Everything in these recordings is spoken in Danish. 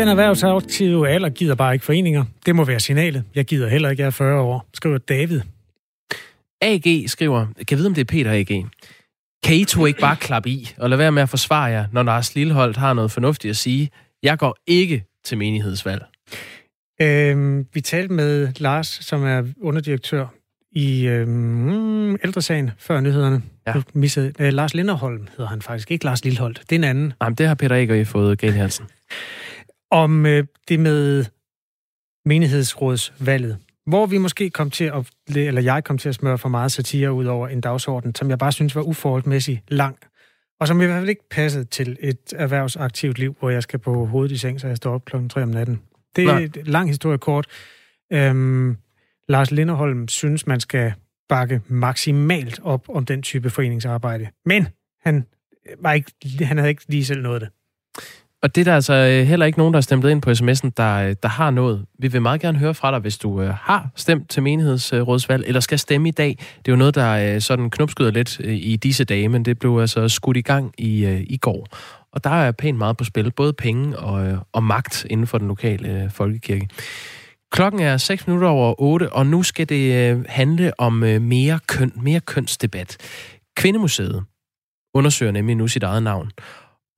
Den erhvervsaktive alder gider bare ikke foreninger. Det må være signalet. Jeg gider heller ikke, jeg er 40 år, skriver David. AG skriver, kan jeg vide, om det er Peter AG? Kan I to ikke bare klappe i, og lade være med at forsvare jer, når Lars Lilleholdt har noget fornuftigt at sige? Jeg går ikke til menighedsvalg. Øhm, vi talte med Lars, som er underdirektør i øhm, ældresagen før nyhederne. Ja. Du missede, øh, Lars Linderholm hedder han faktisk, ikke Lars Lilleholdt. Det er en anden. Nej, men det har Peter ikke fået galt i halsen. Om øh, det med menighedsrådsvalget, hvor vi måske kom til at, eller jeg kom til at smøre for meget satire ud over en dagsorden, som jeg bare synes var uforholdsmæssigt lang, og som i hvert fald ikke passede til et erhvervsaktivt liv, hvor jeg skal på hovedet i seng, så jeg står op klokken 3 om natten. Det er et lang historie kort. Øhm, Lars Linderholm synes, man skal bakke maksimalt op om den type foreningsarbejde. Men han, var ikke, han havde ikke lige selv nået det. Og det er der altså øh, heller ikke nogen, der har stemt ind på sms'en, der, øh, der har noget. Vi vil meget gerne høre fra dig, hvis du øh, har stemt til menighedsrådsvalg, eller skal stemme i dag. Det er jo noget, der sådan knopskyder lidt i disse dage, men det blev altså skudt i gang i, i går. Og der er pænt meget på spil, både penge og, og magt inden for den lokale folkekirke. Klokken er 6 minutter over 8, og nu skal det handle om mere køn, mere kønsdebat. Kvindemuseet undersøger nemlig nu sit eget navn,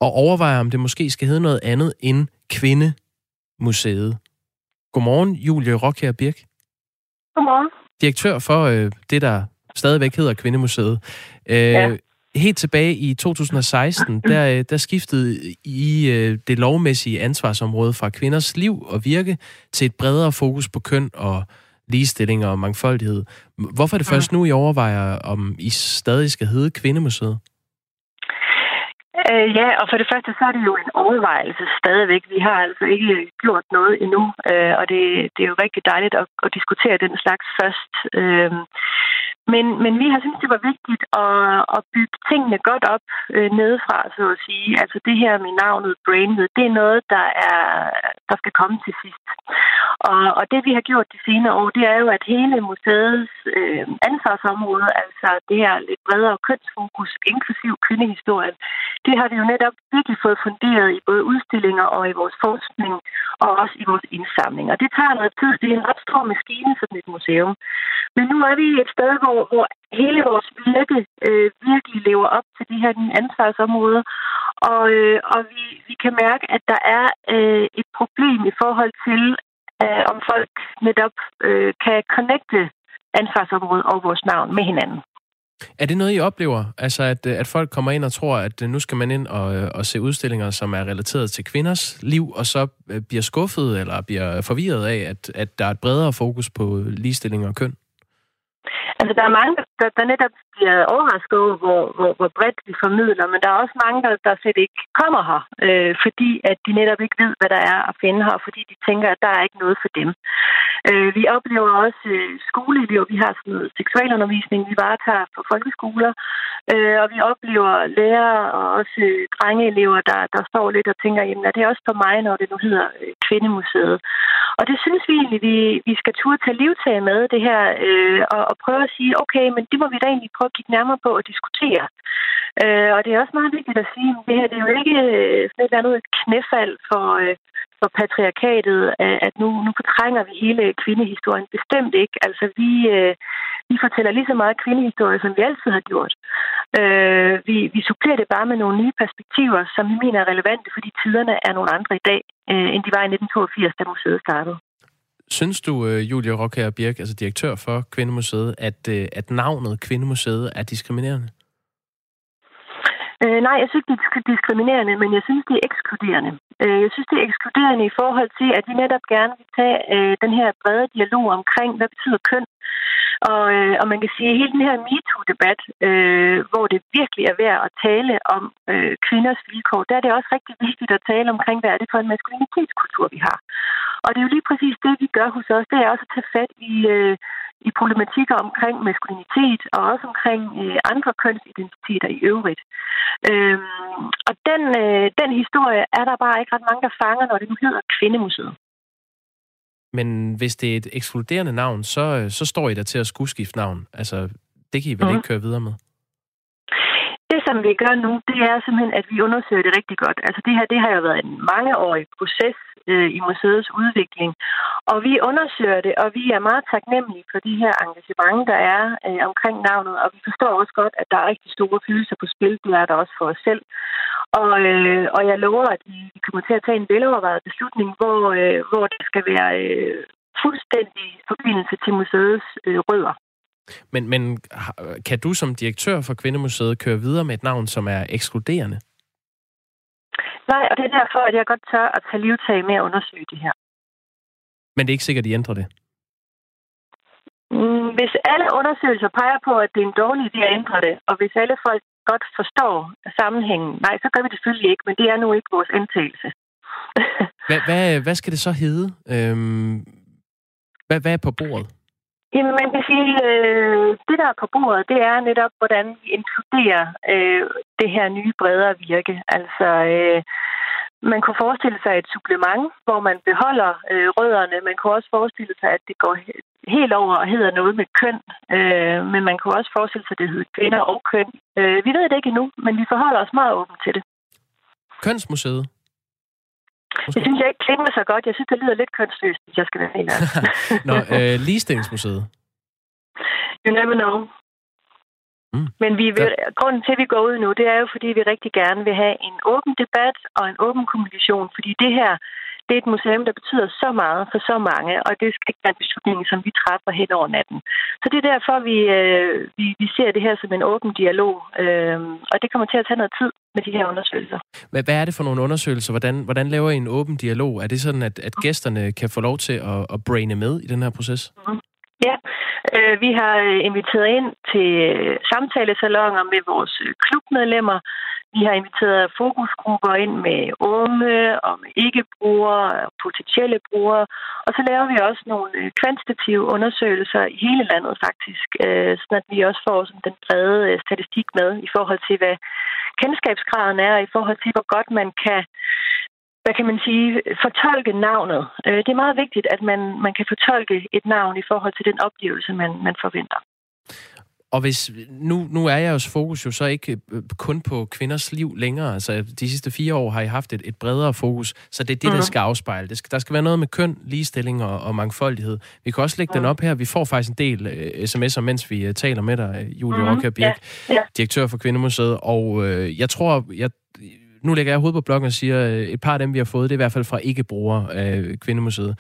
og overvejer, om det måske skal hedde noget andet end Kvindemuseet. Godmorgen, Julie Rockher Birk, Godmorgen. direktør for øh, det, der stadigvæk hedder Kvindemuseet. Øh, Ja. Helt tilbage i 2016, der, øh, der skiftede I øh, det lovmæssige ansvarsområde fra kvinders liv og virke til et bredere fokus på køn og ligestilling og mangfoldighed. Hvorfor er det først nu, I overvejer, om I stadig skal hedde Kvindemuseet? Øh, ja, og for det første, så er det jo en overvejelse stadigvæk. Vi har altså ikke gjort noget endnu, øh, og det, det er jo rigtig dejligt at, at diskutere den slags først. Øh, men, men vi har syntes, det var vigtigt at, at bygge tingene godt op øh, nedefra, så at sige. Altså det her med navnet Brainwood, det er noget, der, er, der skal komme til sidst. Og, og det, vi har gjort de senere år, det er jo, at hele museets øh, ansvarsområde, altså det her lidt bredere kønsfokus, inklusiv kvindehistorien, det har vi jo netop virkelig fået funderet i både udstillinger og i vores forskning, og også i vores indsamling. Og det tager noget tid, det er en ret stor maskine, sådan et museum. Men nu er vi et sted, hvor, hvor hele vores virke øh, virkelig lever op til det her ansvarsområder. og, øh, og vi, vi kan mærke, at der er øh, et problem i forhold til, øh, om folk netop øh, kan connecte ansvarsområdet og vores navn med hinanden. Er det noget, I oplever? Altså, at, øh, at folk kommer ind og tror, at øh, nu skal man ind og, øh, og se udstillinger, som er relateret til kvinders liv, og så bliver skuffet eller bliver forvirret af, at, at der er et bredere fokus på ligestilling og køn? Altså, der er mange, der, der netop bliver overrasket over, hvor, hvor, hvor bredt vi formidler, men der er også mange, der, der slet ikke kommer her, øh, fordi at de netop ikke ved, hvad der er at finde her, fordi de tænker, at der er ikke noget for dem. Øh, vi oplever også øh, skoleelever, vi har sådan noget seksualundervisning, vi varetager på folkeskoler, øh, og vi oplever lærere og også øh, drengeelever, der, der står lidt og tænker, jamen er det også for mig, når det nu hedder øh, Kvindemuseet? Og det synes vi egentlig, vi, vi skal turde tage livtag med det her, øh, og, og prøve at sige, okay, men det må vi da egentlig prøve at kigge nærmere på og diskutere. Øh, og det er også meget vigtigt at sige, at det her det er jo ikke øh, sådan et eller andet knæfald for, øh, for patriarkatet, øh, at nu, nu fortrænger vi hele kvindehistorien. Bestemt ikke. Altså, vi, øh, vi fortæller lige så meget kvindehistorie, som vi altid har gjort. Øh, vi, vi supplerer det bare med nogle nye perspektiver, som vi mener er relevante, fordi tiderne er nogle andre i dag, øh, end de var i 1982, da museet startede. Synes du, øh, Julia Rockher Birk, altså direktør for Kvindemuseet, at, øh, at navnet Kvindemuseet er diskriminerende? Øh, nej, jeg synes ikke, det er diskriminerende, men jeg synes, det er ekskluderende. Øh, jeg synes, det er ekskluderende i forhold til, at vi netop gerne vil tage øh, den her brede dialog omkring, hvad betyder køn? Og, øh, og man kan sige, at hele den her MeToo-debat, øh, hvor det virkelig er værd at tale om øh, kvinders vilkår, der er det også rigtig vigtigt at tale omkring, hvad er det for en maskulinitetskultur, vi har. Og det er jo lige præcis det, vi gør hos os. Det er også at tage fat i, øh, i problematikker omkring maskulinitet og også omkring øh, andre kønsidentiteter i øvrigt. Øhm, og den, øh, den historie er der bare ikke ret mange, der fanger, når det nu hedder Kvindemuseet. Men hvis det er et ekskluderende navn, så, øh, så står I der til at skulle skifte navn. Altså, det kan I vel Mhm. ikke køre videre med? Det som vi gør nu, det er simpelthen, at vi undersøger det rigtig godt. Altså det her, det har jo været en mangeårig proces øh, i museets udvikling, og vi undersøger det, og vi er meget taknemmelige for de her engagement, der er øh, omkring navnet, og vi forstår også godt, at der er rigtig store følelser på spil. Det er der også for os selv. Og, øh, og jeg lover, at vi kommer til at tage en velovervejet beslutning, hvor, øh, hvor der skal være øh, fuldstændig forbindelse til museets øh, rødder. Men, men kan du som direktør for Kvindemuseet køre videre med et navn, som er ekskluderende? Nej, og det er derfor, at jeg godt tør at tage livtag med at undersøge det her. Men det er ikke sikkert, at de ændrer det? Mm, hvis alle undersøgelser peger på, at det er en dårlig idé at ændre det, og hvis alle folk godt forstår sammenhængen, nej, så gør vi det selvfølgelig ikke, men det er nu ikke vores indtagelse. hvad, hvad, hvad skal det så hedde? Øhm, hvad, hvad er på bordet? Jamen, man kan sige, øh, det der er på bordet, det er netop, hvordan vi inkluderer øh, det her nye bredere virke. Altså, øh, man kunne forestille sig et supplement, hvor man beholder øh, rødderne. Man kunne også forestille sig, at det går helt over og hedder noget med køn. Øh, men man kunne også forestille sig, at det hedder kvinder og køn. Øh, vi ved det ikke endnu, men vi forholder os meget åbent til det. Kønsmuseet? Måske. Det synes jeg ikke klinger så godt. Jeg synes, det lyder lidt kønsløst, hvis jeg skal være helt Nå, øh, ligestillingsmuseet? You never know. Mm. Men vi vil, grunden til, at vi går ud nu, det er jo, fordi vi rigtig gerne vil have en åben debat og en åben kommunikation. Fordi det her, det er et museum, der betyder så meget for så mange, og det skal ikke være en beslutning, som vi træffer hen over natten. Så det er derfor, vi, øh, vi, vi ser det her som en åben dialog, øh, og det kommer til at tage noget tid med de her undersøgelser. Hvad, hvad er det for nogle undersøgelser? Hvordan, hvordan laver I en åben dialog? Er det sådan, at, at gæsterne kan få lov til at, at braine med i den her proces? Mm. Øh, vi har øh, inviteret ind til øh, samtalesalonger med vores klubmedlemmer, vi har inviteret fokusgrupper ind med unge og med ikke-brugere og potentielle brugere. Og så laver vi også nogle kvantitative undersøgelser i hele landet faktisk, så at vi også får sådan den brede statistik med i forhold til, hvad kendskabsgraden er, i forhold til, hvor godt man kan hvad kan man sige, fortolke navnet. Det er meget vigtigt, at man, man kan fortolke et navn i forhold til den oplevelse, man, man forventer. Og hvis, nu, nu er jeres fokus jo så ikke øh, kun på kvinders liv længere. Altså, de sidste fire år har I haft et, et bredere fokus, så det er det, mm-hmm. der mhm. skal afspejle. Det skal, der skal være noget med køn, ligestilling og, og mangfoldighed. Vi kan også lægge mm. den op her. Vi får faktisk en del uh, sms'er, mens vi uh, taler med dig, Julie mm. Rocker Birk, yeah. Yeah. direktør for Kvindemuseet. Og uh, jeg tror, jeg, nu lægger jeg hovedet på blokken og siger, uh, et par af dem, vi har fået, det er i hvert fald fra ikke-brugere af Kvindemuseet.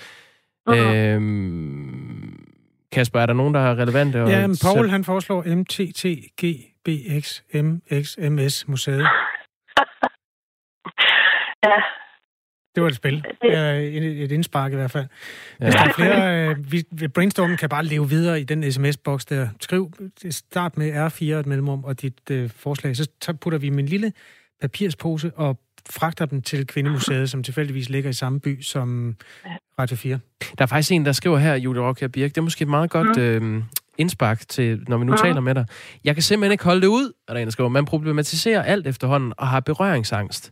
Mm-hmm. Uh, Kasper, er der nogen, der er relevante? Ja, men Paul han foreslår MTTGBXMXMS Museet. ja. Det var et spil. Et, et indspark i hvert fald. Hvis ja. der er flere... Øh, vi, brainstormen kan bare leve videre i den sms-boks der. Skriv, start med R4 et mellemrum og dit øh, forslag. Så putter vi min lille papirspose og fragter dem til Kvindemuseet, som tilfældigvis ligger i samme by som Radio 4. Der er faktisk en, der skriver her, Julie Rocker Birk, det er måske et meget godt mm. øh, indspark til, når vi nu mm. taler med dig. Jeg kan simpelthen ikke holde det ud, er der en, der skriver. Man problematiserer alt efterhånden og har berøringsangst.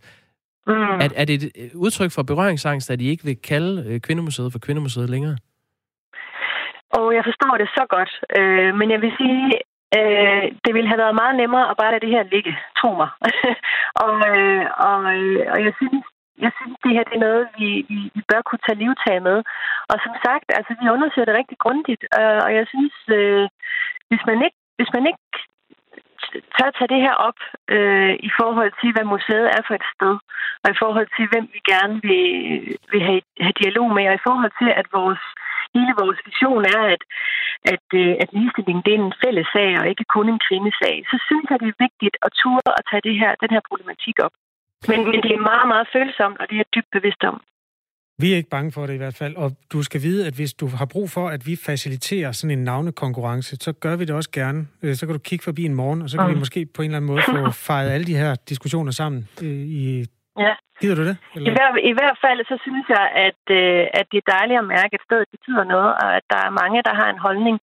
Mm. Er, er det et udtryk for berøringsangst, at I ikke vil kalde øh, Kvindemuseet for Kvindemuseet længere? Og jeg forstår det så godt. Øh, men jeg vil sige, Øh, det ville have været meget nemmere at bare lade det her ligge, tro mig. og, øh, og, øh, og jeg synes, jeg synes, det her det er noget, vi, vi, vi bør kunne tage livtag med. Og som sagt, altså, vi undersøger det rigtig grundigt, øh, og jeg synes, øh, hvis man ikke, hvis man ikke tør tage det her op øh, i forhold til, hvad museet er for et sted, og i forhold til, hvem vi gerne vil, vil have, have dialog med, og i forhold til, at vores hele vores vision er, at, at, øh, at ligestilling det er en fælles sag, og ikke kun en kvindesag, så synes jeg, det er vigtigt at ture at tage det her, den her problematik op. Men, men det er meget, meget følsomt, og det er jeg dybt bevidst om. Vi er ikke bange for det i hvert fald, og du skal vide, at hvis du har brug for, at vi faciliterer sådan en navnekonkurrence, så gør vi det også gerne. Øh, så kan du kigge forbi en morgen, og så kan mm. vi måske på en eller anden måde få fejret alle de her diskussioner sammen i Ja. Gider du det? Eller? I, hver, I hvert fald så synes jeg, at, øh, at det er dejligt at mærke, at stedet betyder noget, og at der er mange, der har en holdning.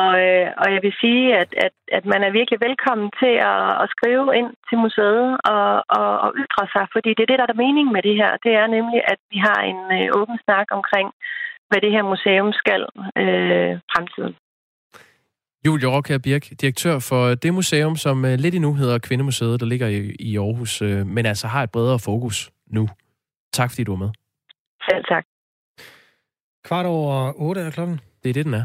Og, øh, og jeg vil sige, at, at, at man er virkelig velkommen til at, at skrive ind til museet og, og, og ytre sig, fordi det er det, der er mening med det her. Det er nemlig, at vi har en øh, åben snak omkring, hvad det her museum skal øh, fremtiden. Julie Rockær Birk, direktør for det museum, som øh, lidt endnu hedder Kvindemuseet, der ligger i, i Aarhus, øh, men altså har et bredere fokus nu. Tak fordi du er med. Selv tak. Kvart over otte er klokken. Det er det, den er.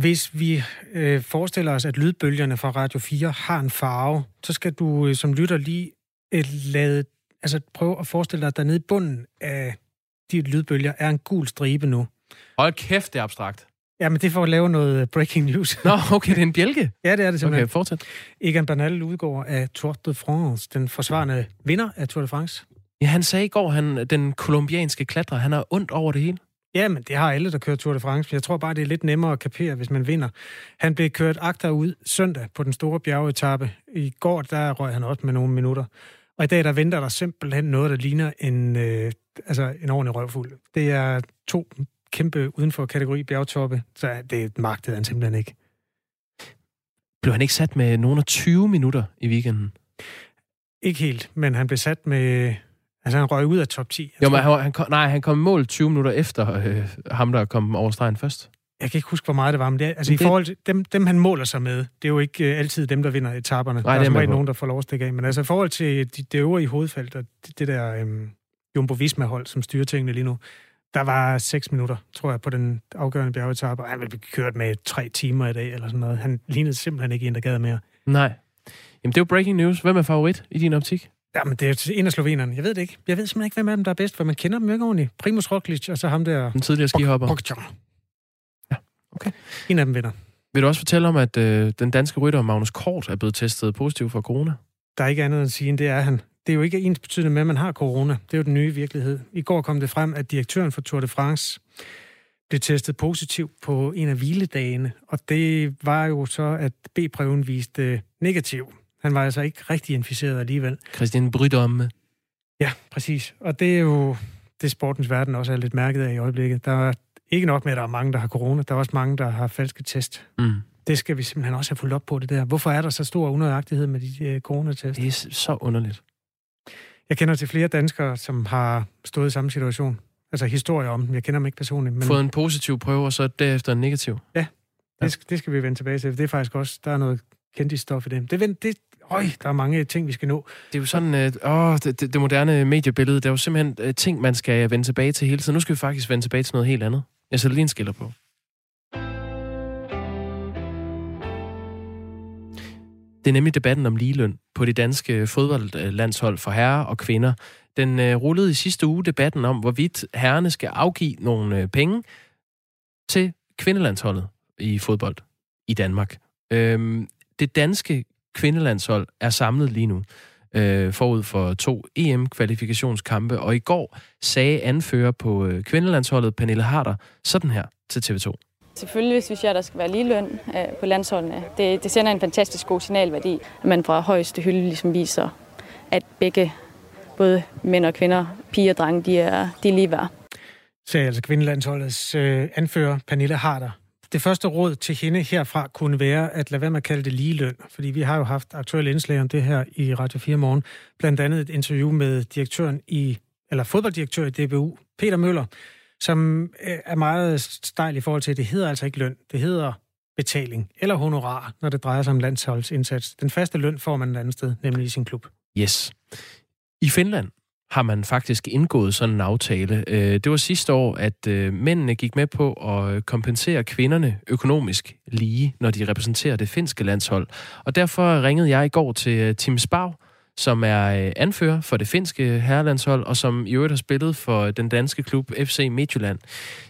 Hvis vi øh, forestiller os, at lydbølgerne fra Radio 4 har en farve, så skal du øh, som lytter lige øh, lade, altså prøve at forestille dig, at der nede i bunden af de lydbølger er en gul stribe nu. Hold kæft, det er abstrakt. Ja, men det er for at lave noget breaking news. Nå, okay, det er en bjælke. ja, det er det simpelthen. Okay, fortsæt. Egan Bernal udgår af Tour de France, den forsvarende vinder af Tour de France. Ja, han sagde i går, han, den kolumbianske klatrer, han har ondt over det hele. Ja, men det har alle, der kører Tour de France. Jeg tror bare, det er lidt nemmere at kapere, hvis man vinder. Han blev kørt agter ud søndag på den store bjergetappe. I går, der røg han også med nogle minutter. Og i dag, der venter der simpelthen noget, der ligner en, øh, altså en ordentlig røvfuld. Det er to kæmpe uden for kategori bjergtoppe, så det magtede han simpelthen ikke. Blev han ikke sat med nogle af 20 minutter i weekenden? Ikke helt, men han blev sat med... Altså, han røg ud af top 10. Jeg Jo, men han, han kom, nej, han kom i mål 20 minutter efter øh, ham, der kom over stregen først. Jeg kan ikke huske, hvor meget det var, men det, altså, Men i det- forhold til dem, dem, han måler sig med, det er jo ikke øh, altid dem, der vinder etaperne. Nej, der det er er nogen, der får lov at stikke af. Men altså i forhold til de, det øvrige hovedfelt, og det, det der øhm, Jumbo-Visma-hold, som styrer tingene lige nu, der var 6 minutter, tror jeg, på den afgørende bjergetappe, og han ville blive kørt med tre timer i dag, eller sådan noget. Han lignede simpelthen ikke en, der gad mere. Nej. Jamen, det er jo breaking news. Hvem er favorit i din optik? Ja, men det er en af slovenerne. Jeg ved det ikke. Jeg ved simpelthen ikke, hvem af dem, der er bedst, for man kender dem jo ikke ordentligt. Primus Roglic, og så ham der... Den tidligere skihopper. Pogacar. Ja, okay. En af dem vinder. Vil du også fortælle om, at øh, den danske rytter Magnus Kort er blevet testet positiv for corona? Der er ikke andet at sige, end det er han. Det er jo ikke ens betydende med, at man har corona. Det er jo den nye virkelighed. I går kom det frem, at direktøren for Tour de France blev testet positiv på en af hviledagene, og det var jo så, at B-prøven viste negativ. Han var altså ikke rigtig inficeret alligevel. Christian Brydomme. Ja, præcis. Og det er jo det, sportens verden også er lidt mærket af i øjeblikket. Der er ikke nok med, at der er mange, der har corona. Der er også mange, der har falske test. Mm. Det skal vi simpelthen også have fulgt op på, det der. Hvorfor er der så stor unøjagtighed med de øh, coronatest? Det er så underligt. Jeg kender til flere danskere, som har stået i samme situation. Altså historier om dem. Jeg kender dem ikke personligt. Men Fået en positiv prøve, og så derefter en negativ. det, skal, det skal vi vende tilbage til. Det er faktisk også, der er noget kendt stof i det. Det, vent- det øj, der er mange ting, vi skal nå. Det er jo sådan, øh, åh, det, det, det moderne mediebillede, det er jo simpelthen øh, ting, man skal vende tilbage til hele tiden. Nu skal vi faktisk vende tilbage til noget helt andet. Jeg sætter lige en skiller på. Det er nemlig debatten om ligeløn på det danske fodboldlandshold for herrer og kvinder. Den øh, rullede i sidste uge debatten om, hvorvidt herrerne skal afgive nogle øh, penge til kvindelandsholdet i fodbold i Danmark. Øhm, det danske kvindelandshold er samlet lige nu øh, forud for to EM-kvalifikationskampe, og i går sagde anfører på øh, kvindelandsholdet, Pernille Harder, sådan her til TV2. Selvfølgelig synes jeg, der skal være ligeløn øh, på landsholdene. Det, det sender en fantastisk god signalværdi, at man fra højeste hylde ligesom viser, at begge, både mænd og kvinder, piger og drenge, de er, de er lige værd. sagde altså kvindelandsholdets øh, anfører, Pernille Harder. Det første råd til hende herfra kunne være at lade være med at kalde det ligeløn, fordi vi har jo haft aktuelle indslag om det her i Radio 4 morgen. Blandt andet et interview med direktøren i, eller fodbolddirektør i DBU, Peter Møller, som øh, er meget stejl i forhold til, at det hedder altså ikke løn, det hedder betaling eller honorar, når det drejer sig om landsholdsindsats. Den faste løn får man et andet sted, nemlig i sin klub. Yes. I Finland har man faktisk indgået sådan en aftale. Øh, det var sidste år, at øh, mændene gik med på at kompensere kvinderne økonomisk lige, når de repræsenterer det finske landshold. Og derfor ringede jeg i går til Tim Spau, som er øh, anfører for det finske herrelandshold, og som i øvrigt har spillet for den danske klub FC Midtjylland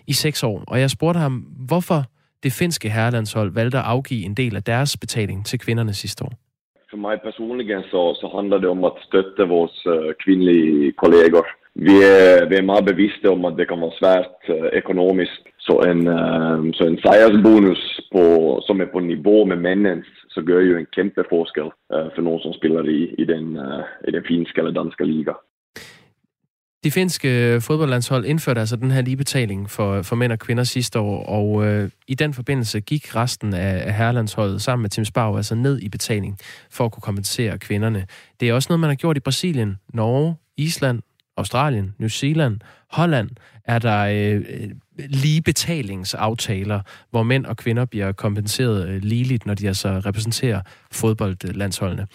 i seks år. Og jeg spurgte ham, hvorfor det finske herrelandshold valgte at afgive en del af deres betaling til kvinderne sidste år. For mig personligen så, så handler det om at støtte vores uh, kvindelige kolleger. Vi er, vi er meget bevidste om, at det kan være svært uh, økonomisk. Så en, uh, så en sejrsbonus, på, som er på niveau med mændens, så gør jo en kæmpe forskel øh, for nogen, som spiller i, i, den, øh, i den finske eller danske liga. De finske fodboldlandshold indførte altså den her ligebetaling for, for mænd og kvinder sidste år, og øh, i den forbindelse gik resten af, af herrelandsholdet sammen med Tim Sparv altså ned i betaling for at kunne kompensere kvinderne. Det er også noget, man har gjort i Brasilien, Norge, Island, Australien, New Zealand, Holland er der øh, øh, lige betalingsaftaler, hvor mænd og kvinder bliver kompenseret øh, ligeligt, når de altså repræsenterer fodboldlandsholdene.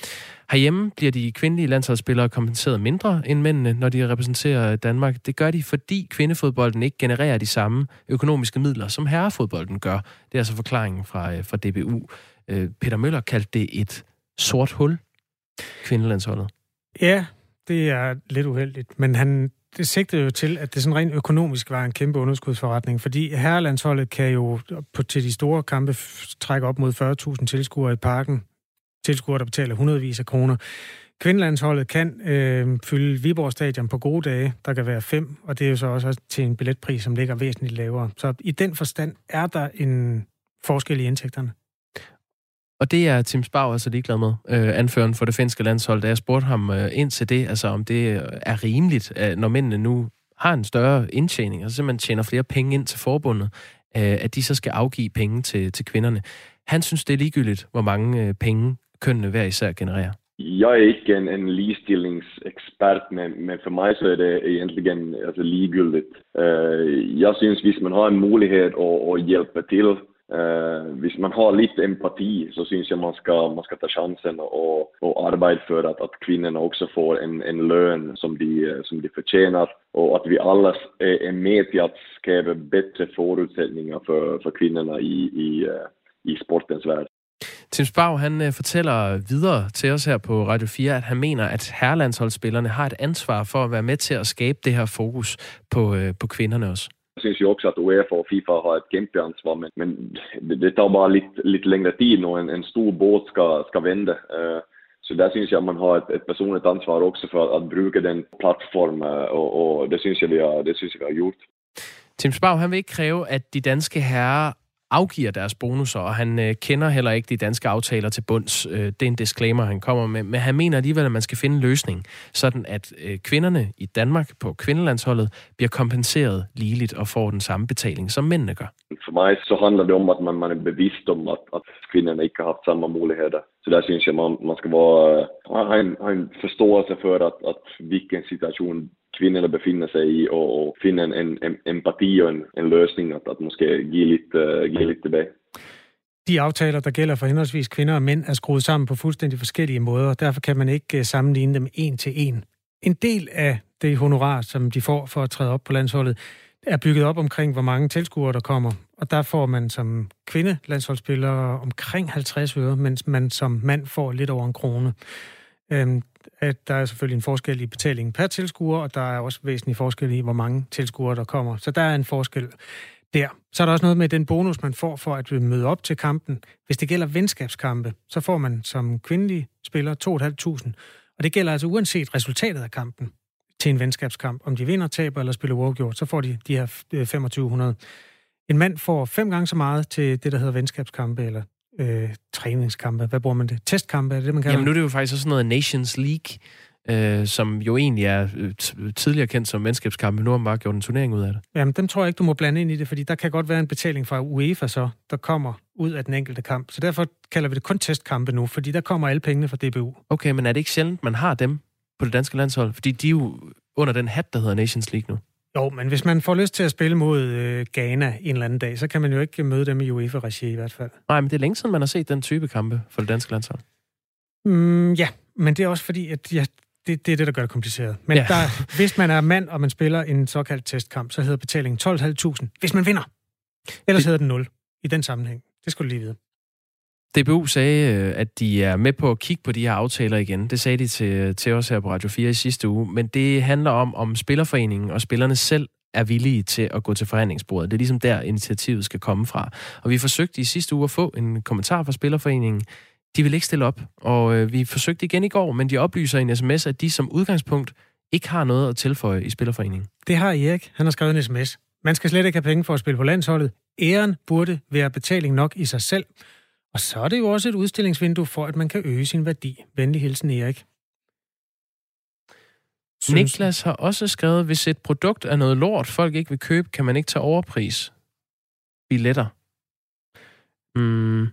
Herhjemme bliver de kvindelige landsholdsspillere kompenseret mindre end mændene, når de repræsenterer Danmark. Det gør de, fordi kvindefodbolden ikke genererer de samme økonomiske midler, som herrefodbolden gør. Det er altså forklaringen fra, øh, fra DBU. Øh, Peter Møller kaldte det et sort hul, kvindelandsholdet. Ja, det er lidt uheldigt, men han det sigtede jo til, at det sådan rent økonomisk var en kæmpe underskudsforretning, fordi herrelandsholdet kan jo på, til de store kampe trække op mod 40.000 tilskuere i parken. Tilskuere, der betaler hundredvis af kroner. Kvindelandsholdet kan øh, fylde Viborg Stadion på gode dage. Der kan være fem, og det er jo så også til en billetpris, som ligger væsentligt lavere. Så i den forstand er der en forskel i indtægterne. Og det er Tim Spau altså ligeglad med, øh, anføreren for det finske landshold, da jeg spurgte ham øh, ind til det, altså om det øh, er rimeligt, at når mændene nu har en større indtjening, altså simpelthen tjener flere penge ind til forbundet, øh, at de så skal afgive penge til, til kvinderne. Han synes, det er ligegyldigt, hvor mange øh, penge kønnene hver især genererer. Jeg er ikke en, en ligestillingsekspert, men, men for mig så er det egentlig altså, ligegyldigt. Uh, jeg synes, hvis man har en mulighed at, at hjælpe til, Uh, hvis man har lite empati så syns jag man ska, man ska ta chansen och, och arbeta för att, att kvinnorna också får en, en lön som de, som de förtjänar och att vi alla är, är med till att skapa bättre förutsättningar för, för kvinnorna i, i, uh, i sportens värld. Tim Spau, han eh, fortæller videre til os her på Radio 4, at han mener, at herrelandsholdsspillerne har et ansvar for at være med til at skabe det her fokus på, på kvinderne også. Syns ju också att Uefa och Fifa har ett kämpeansvar, men, men det, tar bara lite, lite längre tid när en, en stor båt ska, ska vända. Eh, så där syns jag att man har ett, ett personligt ansvar också för att, att bruka den plattform eh, och, och det syns jag vi har, det syns jag vi har gjort. Tim Spau, han vil ikke kræve, at de danske herrer afgiver deres bonusser, og han øh, kender heller ikke de danske aftaler til bunds. Øh, det er en disclaimer, han kommer med. Men han mener alligevel, at man skal finde en løsning, sådan at øh, kvinderne i Danmark på kvindelandsholdet bliver kompenseret ligeligt og får den samme betaling, som mændene gør. For mig så handler det om, at man, man er bevidst om, at, at kvinderne ikke har haft samme muligheder. Så der synes jeg, man, man skal være, øh, have, en, have en forståelse for, at, at hvilken situation kvinnorna befinner sig i och, och finna en, en, empati och en, en lösning att, att måske give lidt, uh, eh, give lidt tilbage. De aftaler, der gælder for henholdsvis kvinder og mænd, er skruet sammen på fuldstændig forskellige måder. Derfor kan man ikke eh, sammenligne dem en til en. En del af det honorar, som de får for at træde op på landsholdet, er bygget op omkring, hvor mange tilskuere der kommer. Og der får man som kvinde landsholdsspiller omkring 50 øre, mens man som mand får lidt over en krone. Øhm, at der er selvfølgelig en forskel i betalingen per tilskuer, og der er også væsentlig forskel i, hvor mange tilskuere der kommer. Så der er en forskel der. Så er der også noget med den bonus, man får for at møde op til kampen. Hvis det gælder venskabskampe, så får man som kvindelig spiller 2.500. Og det gælder altså uanset resultatet af kampen til en venskabskamp. Om de vinder, taber eller spiller uafgjort, så får de de her øh, 2.500. En mand får fem gange så meget til det, der hedder venskabskampe, eller øh, træningskampe. Hvad bruger man det? Testkampe, er det det, man kalder Jamen nu er det jo faktisk også sådan noget Nations League, øh, som jo egentlig er øh, tidligere kendt som venskabskampe. Nu har man bare gjort en turnering ud af det. Jamen, dem tror jeg ikke, du må blande ind i det, fordi der kan godt være en betaling fra UEFA så, der kommer ud af den enkelte kamp. Så derfor kalder vi det kun testkampe nu, fordi der kommer alle pengene fra DBU. Okay, men er det ikke sjældent, man har dem på det danske landshold? Fordi de er jo under den hat, der hedder Nations League nu. Jo, men hvis man får lyst til at spille mod øh, Ghana en eller anden dag, så kan man jo ikke møde dem i UEFA-regi i hvert fald. Nej, men det er længe siden, man har set den type kampe for det danske landshold. Mm, ja, men det er også fordi, at ja, det, det er det, der gør det kompliceret. Men ja. der, hvis man er mand, og man spiller en såkaldt testkamp, så hedder betalingen 12.500, hvis man vinder. Ellers det... hedder den 0 i den sammenhæng. Det skulle du lige vide. DBU sagde, øh, at de er med på at kigge på de her aftaler igen. Det sagde de til, til os her på Radio 4 i sidste uge. Men det handler om, om Spillerforeningen og spillerne selv er villige til at gå til forhandlingsbordet. Det er ligesom der, initiativet skal komme fra. Og vi forsøgte i sidste uge at få en kommentar fra Spillerforeningen. De vil ikke stille op, og øh, vi forsøgte igen i går, men de oplyser i en sms, at de som udgangspunkt ikke har noget at tilføje i Spillerforeningen. Det har Erik. Han har skrevet en sms. Man skal slet ikke have penge for at spille på landsholdet. Æren burde være betaling nok i sig selv. Og så er det jo også et udstillingsvindue for, at man kan øge sin værdi. Venlig hilsen, Erik. Synes... Niklas har også skrevet, hvis et produkt er noget lort, folk ikke vil købe, kan man ikke tage overpris. Billetter. Mm.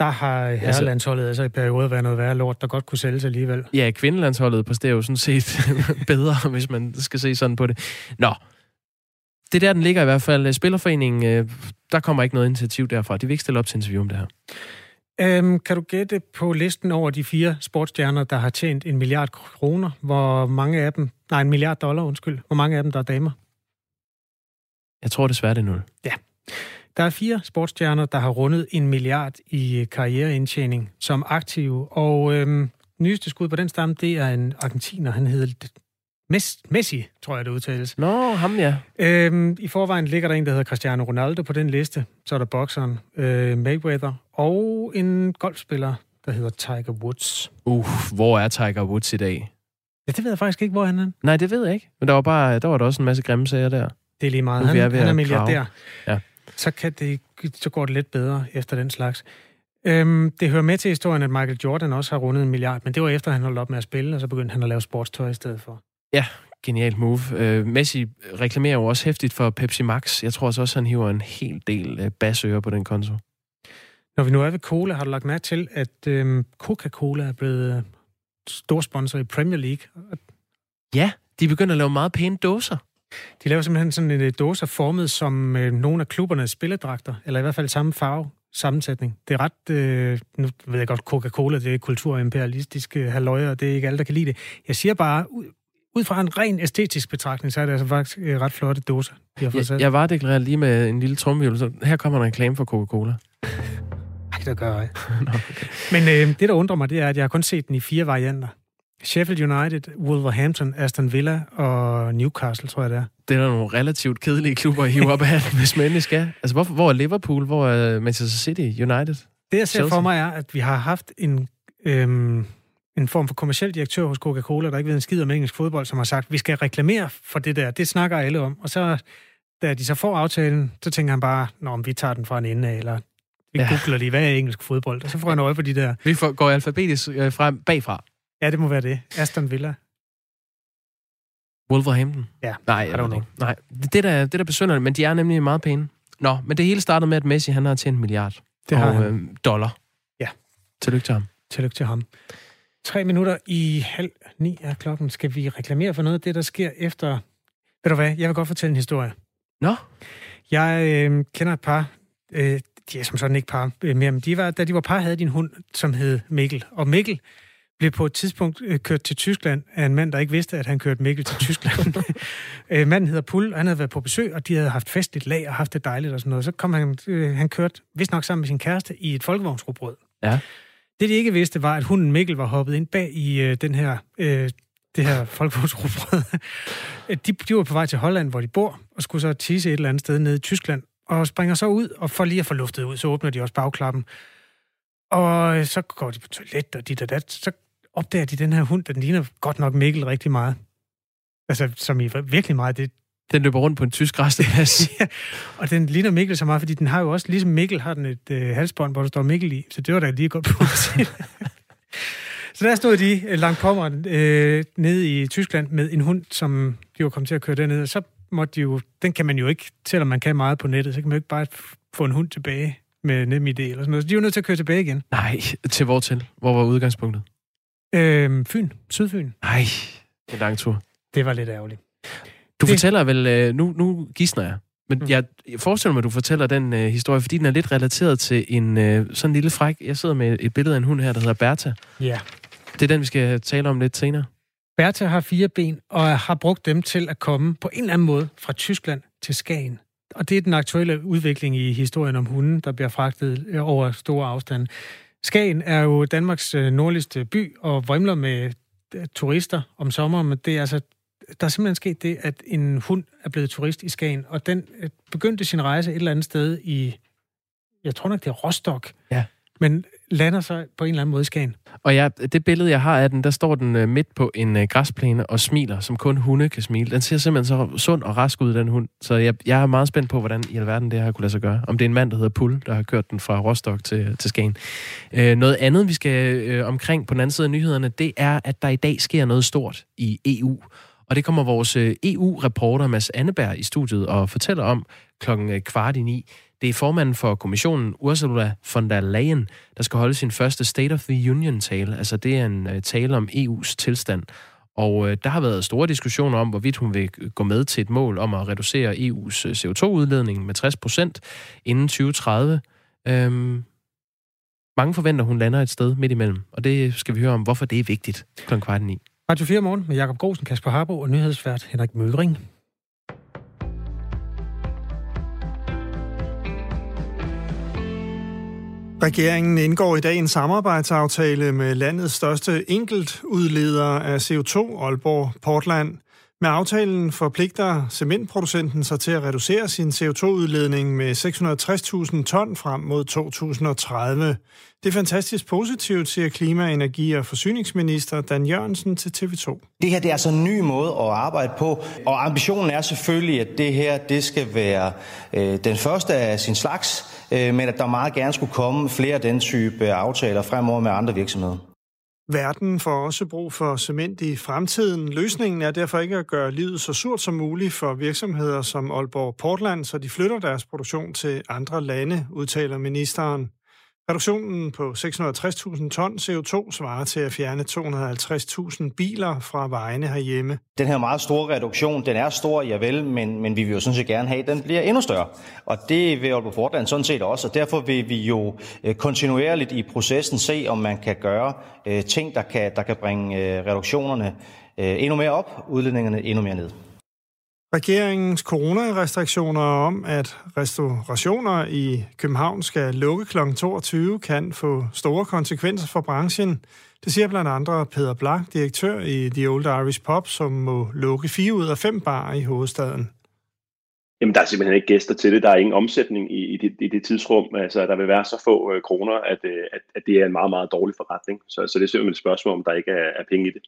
Der har herrelandsholdet altså i perioder været noget værre lort, der godt kunne sælges alligevel. Ja, kvindelandsholdet på det er jo sådan set bedre, hvis man skal se sådan på det. Nå, det er der, den ligger i hvert fald. Spillerforeningen, øh, der kommer ikke noget initiativ derfra. De vil ikke stille op til interview om det her. Øhm, kan du gætte på listen over de fire sportsstjerner, der har tjent en milliard kroner? Hvor mange af dem, nej, en milliard dollar, undskyld. Hvor mange af dem, der er damer? Jeg tror desværre, det er nul. Ja. Der er fire sportsstjerner, der har rundet en milliard i karriereindtjening som aktive, og øhm, nyeste skud på den stamme, det er en argentiner, han hedder Messi, tror jeg, det udtales. Nå, ham ja. Øhm, I forvejen ligger der en, der hedder Cristiano Ronaldo på den liste. Så er der bokseren øh, Mayweather og en golfspiller, der hedder Tiger Woods. Uh, hvor er Tiger Woods i dag? Ja, det ved jeg faktisk ikke, hvor han er. Nej, det ved jeg ikke. Men der var, bare, der var der også en masse grimme sager der. Det er lige meget. Han, han er milliardær. Ja. Så, kan det, så går det lidt bedre efter den slags. Øhm, det hører med til historien, at Michael Jordan også har rundet en milliard, men det var efter, at han holdt op med at spille, og så begyndte han at lave sportstøj i stedet for. Ja, genialt move. Uh, Messi reklamerer jo også hæftigt for Pepsi Max. Jeg tror også, han hiver en hel del uh, basører på den konto. Når vi nu er ved cola, har du lagt mærke til, at øhm, Coca-Cola er blevet øh, stor sponsor i Premier League? Ja, de begynder at lave meget pæne dåser. De laver simpelthen sådan en dåser formet som øh, nogle af klubbernes spilledragter, eller i hvert fald samme farve sammensætning. Det er ret, øh, nu ved jeg godt, Coca-Cola, det er kulturimperialistiske halvøjer, det er ikke alle, der kan lide det. Jeg siger bare, ud fra en ren æstetisk betragtning, så er det altså faktisk øh, ret flotte dåser, de har fået Jeg, jeg var deklareret lige med en lille trumhjul, så her kommer en reklame for Coca-Cola. Ej, det gør jeg. okay. Men øh, det, der undrer mig, det er, at jeg har kun set den i fire varianter. Sheffield United, Wolverhampton, Aston Villa og Newcastle, tror jeg det er. Det er der nogle relativt kedelige klubber at hive op af, hvis man skal. Altså, hvor, hvor er Liverpool? Hvor er Manchester City? United? Det, jeg ser Chelsea? for mig, er, at vi har haft en, øhm, en form for kommersiel direktør hos Coca-Cola, der ikke ved en skid om engelsk fodbold, som har sagt, vi skal reklamere for det der. Det snakker alle om. Og så, da de så får aftalen, så tænker han bare, Nå, vi tager den fra en ende af, eller vi ja. googler lige, hvad er engelsk fodbold? Og så får han øje på de der... Vi får, går alfabetisk øh, frem bagfra. Ja, det må være det. Aston Villa. Wolverhampton? Ja, Nej, jeg don't. Nej, det der, det der besønder men de er nemlig meget pæne. Nå, men det hele startede med, at Messi han har tjent en milliard det har og, øh, dollar. Ja. Tillykke til ham. Tillykke til ham. Tre minutter i halv ni er klokken. Skal vi reklamere for noget af det, der sker efter... Ved du hvad, jeg vil godt fortælle en historie. Nå? Jeg øh, kender et par, øh, de er som sådan ikke par øh, mere, men de var, da de var par, havde de en hund, som hed Mikkel. Og Mikkel, blev på et tidspunkt øh, kørt til Tyskland af en mand, der ikke vidste, at han kørte Mikkel til Tyskland. øh, manden hedder Pull, og han havde været på besøg, og de havde haft festligt lag og haft det dejligt og sådan noget. Så kom han, øh, han kørt, vist nok sammen med sin kæreste, i et folkevognsrobrød. Ja. Det, de ikke vidste, var, at hunden Mikkel var hoppet ind bag i øh, den her, øh, det her folkevognsrugbrød. de, de var på vej til Holland, hvor de bor, og skulle så tisse et eller andet sted nede i Tyskland, og springer så ud, og for lige at få luftet ud, så åbner de også bagklappen. Og øh, så går de på toilet og dit og dat. Så opdager de den her hund, den ligner godt nok Mikkel rigtig meget. Altså, som i virkelig meget. Det, den løber rundt på en tysk resteplads. ja, og den ligner Mikkel så meget, fordi den har jo også, ligesom Mikkel har den et øh, halsbånd, hvor der står Mikkel i. Så det var da lige godt på. så der stod de øh, langt på mig øh, nede i Tyskland med en hund, som de var kommet til at køre derned. Og så måtte de jo, den kan man jo ikke, selvom man kan meget på nettet, så kan man jo ikke bare få en hund tilbage med nem idé eller sådan noget. Så de var nødt til at køre tilbage igen. Nej, til hvor til? Hvor var udgangspunktet? Øh, Fyn. Sydfyn. Nej, det er en lang tur. Det var lidt ærgerligt. Du det... fortæller vel, øh, nu, nu gisner jeg, men mm. jeg forestiller mig, at du fortæller den uh, historie, fordi den er lidt relateret til en uh, sådan en lille fræk. Jeg sidder med et billede af en hund her, der hedder Bertha. Ja. Det er den, vi skal tale om lidt senere. Bertha har fire ben, og har brugt dem til at komme på en eller anden måde fra Tyskland til Skagen. Og det er den aktuelle udvikling i historien om hunden, der bliver fragtet over store afstande. Skagen er jo Danmarks øh, nordligste by og vrimler med øh, turister om sommeren, men det er altså der er simpelthen sket det, at en hund er blevet turist i Skagen, og den øh, begyndte sin rejse et eller andet sted i, jeg tror nok, det er Rostock. Ja men lander sig på en eller anden måde i Skagen. Og ja, det billede, jeg har af den, der står den øh, midt på en øh, græsplæne og smiler, som kun hunde kan smile. Den ser simpelthen så sund og rask ud, den hund. Så jeg, jeg er meget spændt på, hvordan i alverden det her kunne lade sig gøre. Om det er en mand, der hedder Pull, der har kørt den fra Rostock til, til Skagen. Øh, noget andet, vi skal øh, omkring på den anden side af nyhederne, det er, at der i dag sker noget stort i EU. Og det kommer vores øh, EU-reporter Mads Anneberg i studiet og fortæller om klokken øh, kvart i ni. Det er formanden for kommissionen, Ursula von der Leyen, der skal holde sin første State of the Union-tale. Altså det er en øh, tale om EU's tilstand. Og øh, der har været store diskussioner om, hvorvidt hun vil gå med til et mål om at reducere EU's CO2-udledning med 60 procent inden 2030. Øhm, mange forventer, hun lander et sted midt imellem, og det skal vi høre om, hvorfor det er vigtigt kl. kvart 9. Radio 4 morgen med Jakob Grosen, Kasper Harbo og nyhedsvært Henrik Møldring. Regeringen indgår i dag en samarbejdsaftale med landets største enkeltudleder af CO2, Aalborg Portland. Med aftalen forpligter cementproducenten sig til at reducere sin CO2-udledning med 660.000 ton frem mod 2030. Det er fantastisk positivt, siger klima-, energi- og forsyningsminister Dan Jørgensen til TV2. Det her det er altså en ny måde at arbejde på, og ambitionen er selvfølgelig, at det her det skal være øh, den første af sin slags, øh, men at der meget gerne skulle komme flere af den type øh, aftaler fremover med andre virksomheder. Verden får også brug for cement i fremtiden. Løsningen er derfor ikke at gøre livet så surt som muligt for virksomheder som Aalborg Portland, så de flytter deres produktion til andre lande, udtaler ministeren. Reduktionen på 660.000 ton CO2 svarer til at fjerne 250.000 biler fra vejene herhjemme. Den her meget store reduktion, den er stor, ja vel, men, men vi vil jo sådan set gerne have, at den bliver endnu større. Og det vil Aalborg Portland sådan set også, og derfor vil vi jo øh, kontinuerligt i processen se, om man kan gøre øh, ting, der kan, der kan bringe øh, reduktionerne endnu mere op, udledningerne endnu mere ned. Regeringens coronarestriktioner om, at restaurationer i København skal lukke kl. 22, kan få store konsekvenser for branchen. Det siger blandt andre Peter Blak, direktør i The Old Irish Pub, som må lukke fire ud af fem bar i hovedstaden. Jamen, der er simpelthen ikke gæster til det. Der er ingen omsætning i, i, det, i det tidsrum. Altså, der vil være så få øh, kroner, at, øh, at, at det er en meget, meget dårlig forretning. Så, så det er simpelthen et spørgsmål, om der ikke er, er penge i det.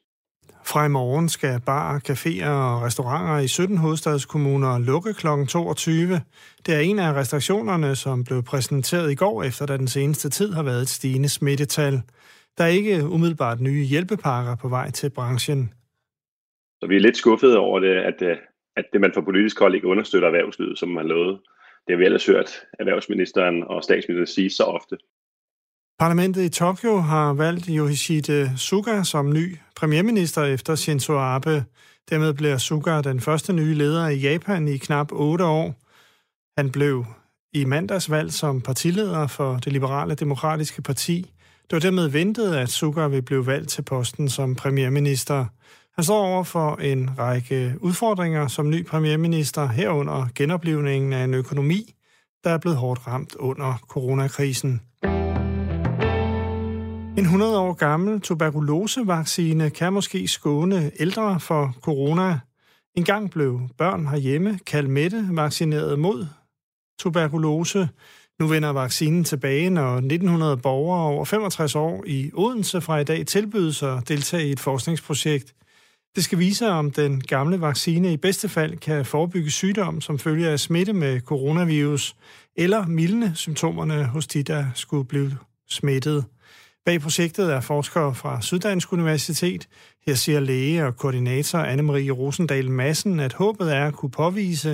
Fra i morgen skal bar, caféer og restauranter i 17 hovedstadskommuner lukke kl. 22. Det er en af restriktionerne, som blev præsenteret i går, efter da den seneste tid har været et stigende smittetal. Der er ikke umiddelbart nye hjælpepakker på vej til branchen. Så vi er lidt skuffede over det, at, øh, at det man fra politisk hold ikke understøtter erhvervslivet, som man lovede. Det har vi ellers hørt erhvervsministeren og statsministeren sige så ofte. Parlamentet i Tokyo har valgt Yoshihide Suga som ny premierminister efter Shinzo Abe. Dermed bliver Suga den første nye leder i Japan i knap otte år. Han blev i mandags valgt som partileder for det liberale demokratiske parti. Det var dermed ventet, at Suga vil blive valgt til posten som premierminister. Han står over for en række udfordringer som ny premierminister herunder genoplivningen af en økonomi, der er blevet hårdt ramt under coronakrisen. En 100 år gammel tuberkulosevaccine kan måske skåne ældre for corona. En gang blev børn herhjemme kalmette vaccineret mod tuberkulose. Nu vender vaccinen tilbage, når 1900 borgere over 65 år i Odense fra i dag tilbydes at deltage i et forskningsprojekt. Det skal vise, om den gamle vaccine i bedste fald kan forebygge sygdom som følge af smitte med coronavirus, eller mildne symptomerne hos de, der skulle blive smittet. Bag projektet er forskere fra Syddansk Universitet. Her siger læge og koordinator Anne-Marie Rosendal Madsen, at håbet er at kunne påvise,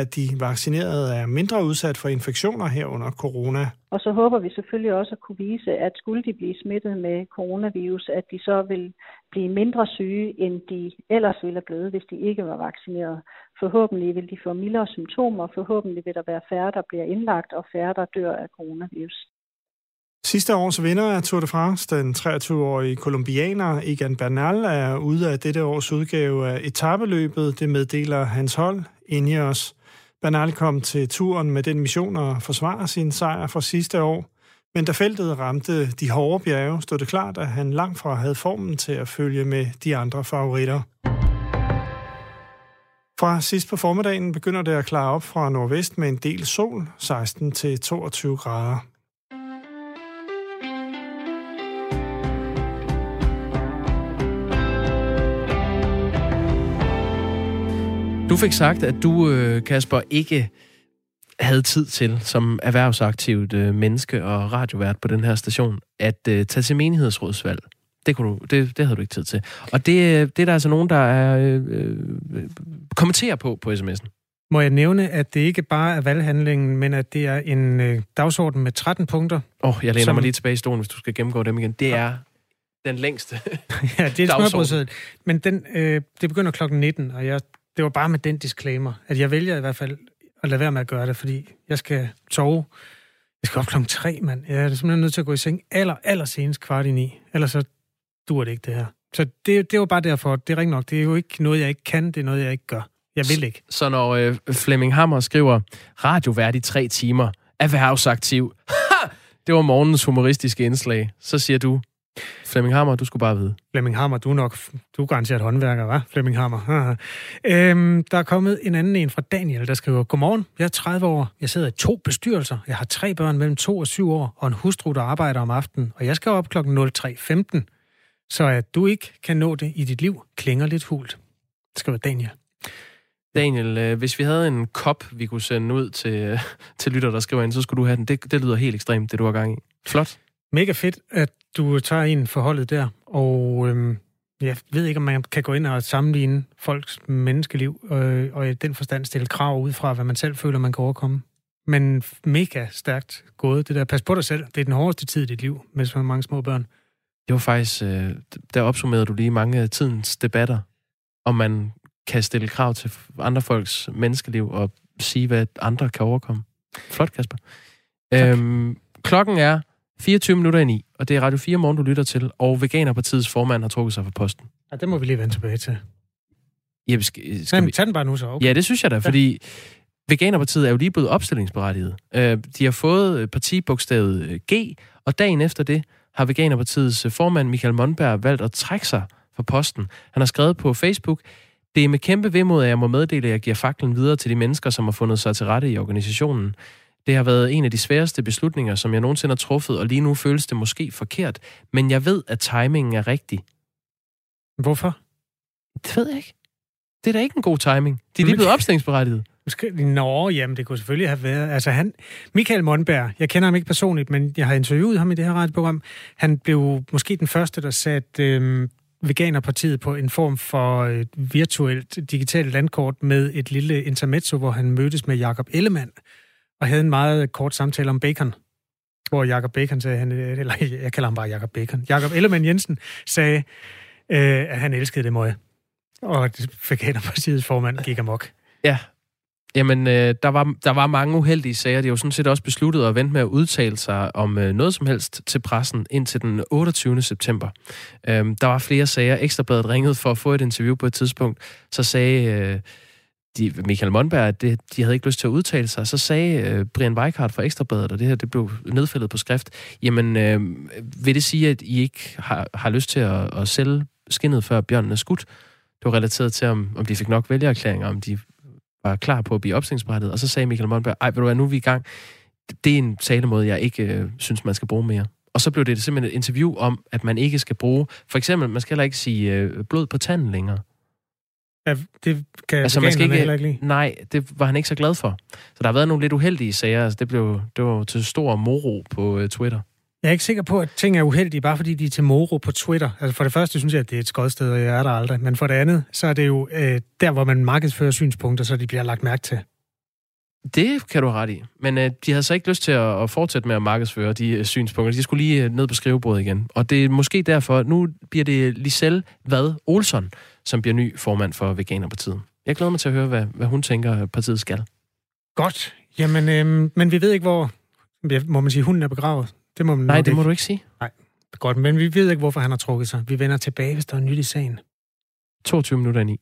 at de vaccinerede er mindre udsat for infektioner herunder corona. Og så håber vi selvfølgelig også at kunne vise, at skulle de blive smittet med coronavirus, at de så vil blive mindre syge, end de ellers ville have blevet, hvis de ikke var vaccineret. Forhåbentlig vil de få mildere symptomer, forhåbentlig vil der være færre, der bliver indlagt, og færre, der dør af coronavirus. Sidste års vinder af Tour de France, den 23-årige kolumbianer Egan Bernal, er ude af dette års udgave af etabeløbet. Det meddeler hans hold, Ineos. Bernal kom til turen med den mission at forsvare sin sejr fra sidste år. Men da feltet ramte de hårde bjerge, stod det klart, at han langt fra havde formen til at følge med de andre favoritter. Fra sidst på formiddagen begynder det at klare op fra nordvest med en del sol, 16-22 grader. Du fik sagt, at du, øh, Kasper, ikke havde tid til, som erhvervsaktivt øh, menneske og radiovært på den her station, at øh, tage til menighedsrådsvalg. Det, kunne du, det, det havde du ikke tid til. Og det, det er der altså nogen, der er, øh, kommenterer på på sms'en. Må jeg nævne, at det ikke bare er valghandlingen, men at det er en øh, dagsorden med 13 punkter? Åh, oh, jeg læner som... mig lige tilbage i stolen, hvis du skal gennemgå dem igen. Det er Den længste Ja, det er smørbrødseddel. Men den, øh, det begynder klokken 19, og jeg, det var bare med den disclaimer, at jeg vælger i hvert fald at lade være med at gøre det, fordi jeg skal sove. Jeg skal op klokken 3, mand. Jeg er simpelthen nødt til at gå i seng aller, aller senest kvart i ni. Ellers så dur det ikke, det her. Så det, det var bare derfor. Det er rigtig nok. Det er jo ikke noget, jeg ikke kan. Det er noget, jeg ikke gør. Jeg vil ikke. Så når øh, Flemming Hammer skriver, radiovært i tre timer, erhvervsaktiv, ha! det var morgens humoristiske indslag, så siger du, Flemming Hammer, du skulle bare vide. Flemming Hammer, du er nok du er garanteret håndværker, hva'? Flemming Hammer. øhm, der er kommet en anden en fra Daniel, der skriver, Godmorgen, jeg er 30 år, jeg sidder i to bestyrelser, jeg har tre børn mellem 2 og 7 år, og en hustru, der arbejder om aftenen, og jeg skal op klokken 03.15. Så at du ikke kan nå det i dit liv, klinger lidt hult, skriver Daniel. Daniel, øh, hvis vi havde en kop, vi kunne sende ud til, til lytter, der skriver ind, så skulle du have den. Det, det lyder helt ekstremt, det du har gang i. Flot. Mega fedt, at du tager en forholdet der, og øhm, jeg ved ikke, om man kan gå ind og sammenligne folks menneskeliv, øh, og i den forstand stille krav ud fra, hvad man selv føler, man kan overkomme. Men mega stærkt gået, det der. Pas på dig selv. Det er den hårdeste tid i dit liv, med så mange små børn. Det var faktisk, øh, der opsummerede du lige mange af tidens debatter, om man kan stille krav til andre folks menneskeliv og sige, hvad andre kan overkomme. Flot, Kasper. Øhm, klokken er 24 minutter i 9, og det er Radio 4 morgen, du lytter til, og Veganerpartiets formand har trukket sig fra posten. Ja, det må vi lige vende tilbage til. Ja, skal, skal Jamen, vi... tag den bare nu så. Okay. Ja, det synes jeg da, fordi Veganerpartiet er jo lige blevet opstillingsberettiget. Øh, de har fået partibogstavet øh, G, og dagen efter det har Veganerpartiets øh, formand Michael Monberg valgt at trække sig fra posten. Han har skrevet på Facebook, det er med kæmpe vemod, at jeg må meddele, at jeg giver faklen videre til de mennesker, som har fundet sig til rette i organisationen. Det har været en af de sværeste beslutninger, som jeg nogensinde har truffet, og lige nu føles det måske forkert, men jeg ved, at timingen er rigtig. Hvorfor? Det ved jeg ikke. Det er da ikke en god timing. De er lige blevet opstillingsberettiget. Måske, nå, jamen det kunne selvfølgelig have været. Altså han, Michael Monberg, jeg kender ham ikke personligt, men jeg har interviewet ham i det her radioprogram. Han blev måske den første, der satte øh, Veganerpartiet på en form for øh, virtuelt digitalt landkort med et lille intermezzo, hvor han mødtes med Jakob Ellemann og havde en meget kort samtale om bacon. Hvor Jakob Bacon sagde, han, øh, eller jeg kalder ham bare Jakob Bacon. Jakob Ellemann Jensen sagde, øh, at han elskede det møje. Og Veganerpartiets formand gik amok. Ja, Jamen, øh, der, var, der var mange uheldige sager. De har jo sådan set også besluttet at vente med at udtale sig om øh, noget som helst til pressen indtil den 28. september. Øhm, der var flere sager. Ekstrabladet ringede for at få et interview på et tidspunkt. Så sagde øh, de, Michael Monberg, at det, de havde ikke lyst til at udtale sig. Så sagde øh, Brian Weikart fra Ekstrabladet, og det her det blev nedfældet på skrift, jamen, øh, vil det sige, at I ikke har, har lyst til at, at sælge skinnet, før bjørnen er skudt? Det var relateret til, om, om de fik nok vælgererklæringer, om de var klar på at blive opstillingsberettet. Og så sagde Michael Monberg, ej, ved du hvad, nu er vi i gang. Det er en talemåde, jeg ikke øh, synes, man skal bruge mere. Og så blev det simpelthen et interview om, at man ikke skal bruge... For eksempel, man skal heller ikke sige øh, blod på tanden længere. Ja, det kan altså, man skal ikke, heller ikke lide. Nej, det var han ikke så glad for. Så der har været nogle lidt uheldige sager. Altså, det, blev, det var til stor moro på uh, Twitter. Jeg er ikke sikker på, at ting er uheldige, bare fordi de er til moro på Twitter. Altså for det første synes jeg, at det er et skodsted, og jeg er der aldrig. Men for det andet, så er det jo øh, der, hvor man markedsfører synspunkter, så de bliver lagt mærke til. Det kan du have ret i. Men øh, de havde så ikke lyst til at, at fortsætte med at markedsføre de øh, synspunkter. De skulle lige øh, ned på skrivebordet igen. Og det er måske derfor, nu bliver det Lisel Vad Olsson, som bliver ny formand for Veganerpartiet. Jeg glæder mig til at høre, hvad, hvad hun tænker, partiet skal. Godt. Jamen, øh, men vi ved ikke, hvor... Må man sige, hunden er begravet? Det må man Nej, det ikke. må du ikke sige. Nej, godt. Men vi ved ikke, hvorfor han har trukket sig. Vi vender tilbage, hvis der er nyt i sagen. 22 minutter i 9.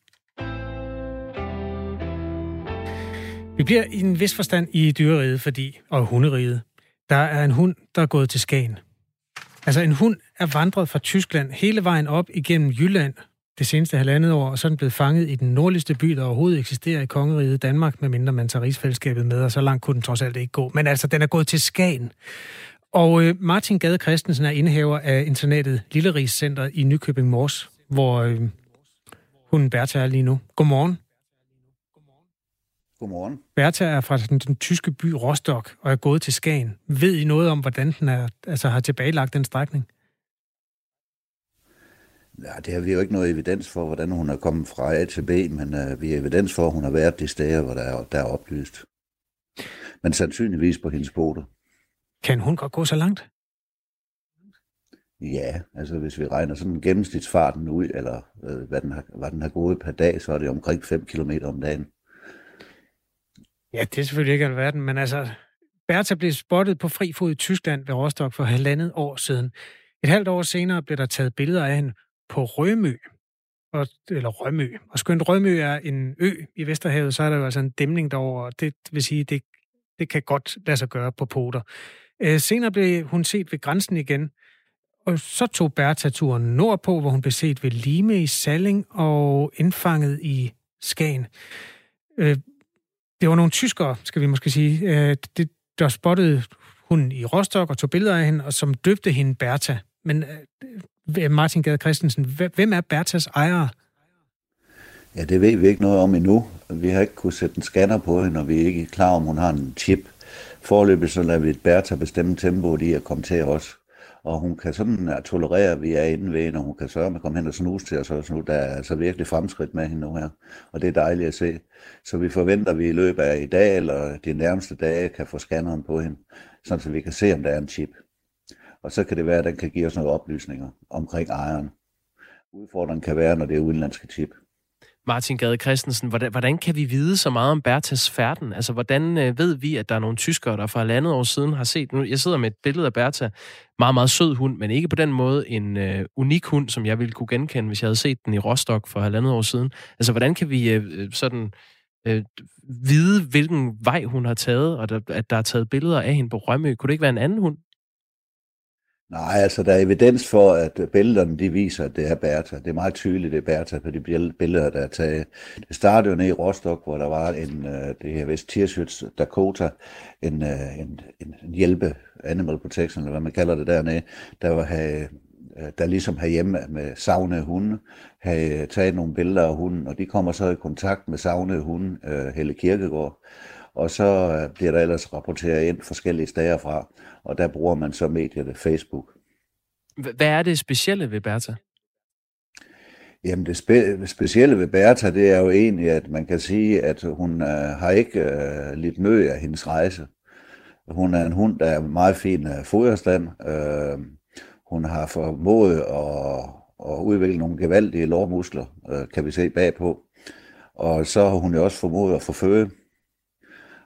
Vi bliver i en vis forstand i dyreriget, fordi, og hunderiget. Der er en hund, der er gået til Skagen. Altså en hund er vandret fra Tyskland hele vejen op igennem Jylland det seneste halvandet år, og så er den blevet fanget i den nordligste by, der overhovedet eksisterer i kongeriget Danmark, medmindre man tager rigsfællesskabet med, og så langt kunne den trods alt ikke gå. Men altså, den er gået til Skagen. Og øh, Martin Gade Christensen er indehaver af internatet Lillerigs Center i Nykøbing Mors, hvor øh, hunden Bertha er lige nu. Godmorgen. Godmorgen. Bertha er fra den, den tyske by Rostock og er gået til Skagen. Ved I noget om, hvordan den er, altså, har tilbagelagt den strækning? Ja, det har vi jo ikke noget evidens for, hvordan hun er kommet fra A til B, men uh, vi har evidens for, at hun har været de steder, hvor der er, der er oplyst. Men sandsynligvis på hendes boter. Kan hun godt gå så langt? Ja, altså hvis vi regner sådan gennemsnitsfarten ud, eller øh, hvad, den har, hvad den har gået per dag, så er det omkring 5 km om dagen. Ja, det er selvfølgelig ikke alverden, men altså, Bertha blev spottet på fri fod i Tyskland ved Rostock for halvandet år siden. Et halvt år senere blev der taget billeder af hende på Rømø, og, eller Rømø. Og skønt Rømø er en ø i Vesterhavet, så er der jo altså en dæmning derover, og det vil sige, det, det kan godt lade sig gøre på poter. Øh, senere blev hun set ved grænsen igen, og så tog Bertha turen nordpå, hvor hun blev set ved Lime i Salling og indfanget i Skagen. Øh, det var nogle tyskere, skal vi måske sige, øh, det, der spottede hun i Rostock og tog billeder af hende, og som døbte hende Bertha. Men øh, Martin Gade Christensen, hvem er Bertas ejere? Ja, det ved vi ikke noget om endnu. Vi har ikke kunnet sætte en scanner på hende, og vi er ikke klar om, hun har en chip. Forløbet så lader vi Bertha bestemme tempoet i at komme til os. Og hun kan sådan tolerere, at vi er inde ved hende, og hun kan sørge med at komme hen og snuse til os Og nu. Der er altså virkelig fremskridt med hende nu her, og det er dejligt at se. Så vi forventer, at vi i løbet af i dag eller de nærmeste dage kan få scanneren på hende, så vi kan se, om der er en chip. Og så kan det være, at den kan give os nogle oplysninger omkring ejeren. Udfordringen kan være, når det er udenlandske tip. Martin Gade Christensen, hvordan, hvordan kan vi vide så meget om Bertas færden? Altså, hvordan øh, ved vi, at der er nogle tyskere, der for halvandet år siden har set... Nu, jeg sidder med et billede af Bertha. Meget, meget sød hund, men ikke på den måde en øh, unik hund, som jeg ville kunne genkende, hvis jeg havde set den i Rostock for halvandet år siden. Altså, hvordan kan vi øh, øh sådan øh, vide, hvilken vej hun har taget, og der, at der er taget billeder af hende på Rømø? Kunne det ikke være en anden hund? Nej, altså der er evidens for, at øh, billederne de viser, at det er Bertha. Det er meget tydeligt, det er Bertha på de billeder, der er taget. Det startede jo nede i Rostock, hvor der var en, øh, det her vist Tirschütz Dakota, en, øh, en, en, en hjælpe, animal protection, eller hvad man kalder det dernede, der var have, der ligesom herhjemme med savnede hunde, havde taget nogle billeder af hunden, og de kommer så i kontakt med savnede hunde, Helle Kirkegaard, og så bliver der ellers rapporteret ind forskellige steder fra og der bruger man så medierne Facebook. Hvad er det specielle ved Bertha? Jamen det spe- specielle ved Bertha, det er jo egentlig, at man kan sige, at hun uh, har ikke uh, lidt nød af hendes rejse. Hun er en hund, der er meget fin af foderstand. Uh, hun har formået at, at udvikle nogle gevaldige lårmuskler, uh, kan vi se bagpå. Og så har hun jo også formået at få føde.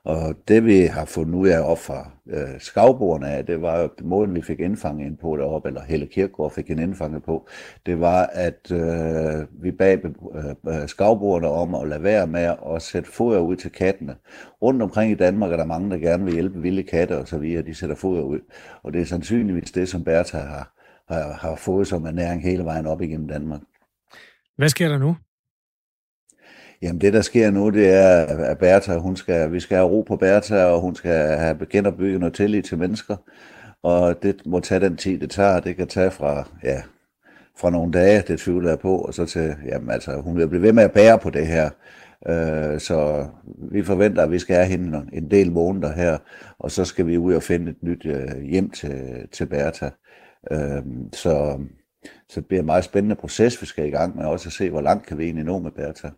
Og det vi har fundet ud af op fra øh, skavbordene af, det var jo måden vi fik indfanget ind på deroppe, eller Helle Kirkegaard fik en indfanget på, det var at øh, vi bag øh, øh, skavbordene om at lade være med at sætte foder ud til kattene. Rundt omkring i Danmark er der mange, der gerne vil hjælpe vilde katte og så videre, de sætter foder ud. Og det er sandsynligvis det, som Bertha har, har, har fået som ernæring hele vejen op igennem Danmark. Hvad sker der nu? Jamen det, der sker nu, det er, at Bertha, hun skal, vi skal have ro på Bertha, og hun skal have genopbygget noget tillid til mennesker. Og det må tage den tid, det tager. Det kan tage fra, ja, fra nogle dage, det tvivler jeg på, og så til, jamen altså, hun vil blive ved med at bære på det her. Øh, så vi forventer, at vi skal have hende en del måneder her, og så skal vi ud og finde et nyt øh, hjem til, til Bertha. Øh, så, så det bliver en meget spændende proces, vi skal i gang med, også at se, hvor langt kan vi egentlig nå med Bertha.